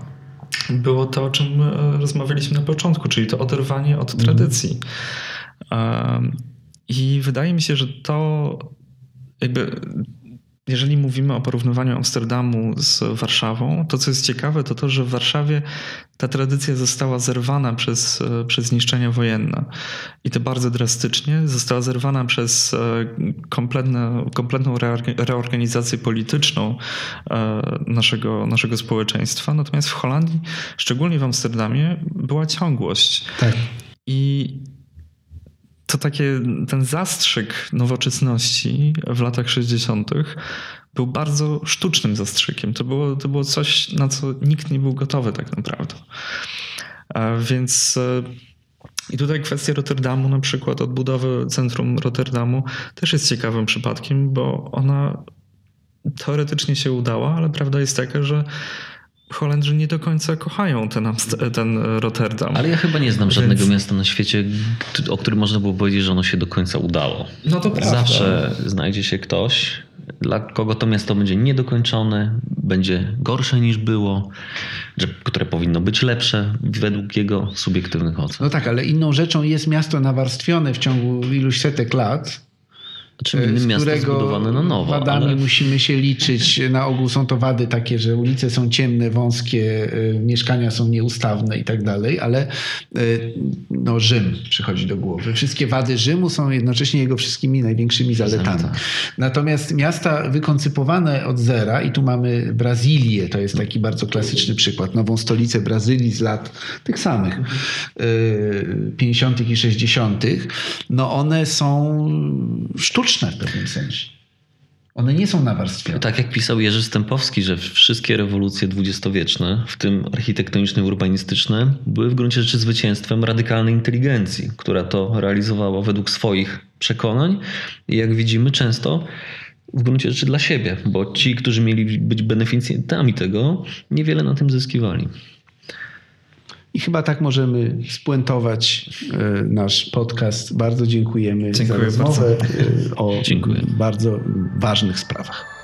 było to, o czym e, rozmawialiśmy na początku, czyli to oderwanie od mhm. tradycji. Mm. I wydaje mi się, że to jakby jeżeli mówimy o porównywaniu Amsterdamu z Warszawą, to co jest ciekawe, to to, że w Warszawie ta tradycja została zerwana przez, e, przez zniszczenia wojenne. I to bardzo drastycznie. Została zerwana przez e, kompletne, kompletną reorganizację polityczną e, naszego, naszego społeczeństwa. Natomiast w Holandii, szczególnie w Amsterdamie, była ciągłość. Tak. I to takie, ten zastrzyk nowoczesności w latach 60. był bardzo sztucznym zastrzykiem. To było, to było coś, na co nikt nie był gotowy tak naprawdę. Więc e, i tutaj kwestia Rotterdamu, na przykład odbudowy centrum Rotterdamu, też jest ciekawym przypadkiem, bo ona teoretycznie się udała, ale prawda jest taka, że Holendrzy nie do końca kochają ten, ten Rotterdam. Ale ja chyba nie znam żadnego Więc... miasta na świecie, o którym można było powiedzieć, że ono się do końca udało. No to prawda. Zawsze znajdzie się ktoś, dla kogo to miasto będzie niedokończone, będzie gorsze niż było, które powinno być lepsze według jego subiektywnych ocen. No tak, ale inną rzeczą jest miasto nawarstwione w ciągu iluś setek lat Czym innym miasto zbudowane na nowo. wadami ale... musimy się liczyć. Na ogół są to wady takie, że ulice są ciemne, wąskie, y, mieszkania są nieustawne i tak dalej, ale y, no, Rzym przychodzi do głowy. Wszystkie wady Rzymu są jednocześnie jego wszystkimi największymi zaletami. Zaleta. Natomiast miasta wykoncypowane od zera, i tu mamy Brazylię, to jest taki bardzo klasyczny przykład, nową stolicę Brazylii z lat tych samych, y, 50. i 60., no one są sztuczne w pewnym sensie. One nie są nawarstwione. Tak jak pisał Jerzy Stępowski, że wszystkie rewolucje dwudziestowieczne, w tym architektoniczne i urbanistyczne, były w gruncie rzeczy zwycięstwem radykalnej inteligencji, która to realizowała według swoich przekonań i jak widzimy często w gruncie rzeczy dla siebie, bo ci, którzy mieli być beneficjentami tego, niewiele na tym zyskiwali. I chyba tak możemy spuentować e, nasz podcast. Bardzo dziękujemy Dziękuję za rozmowę e, o Dziękuję. bardzo ważnych sprawach.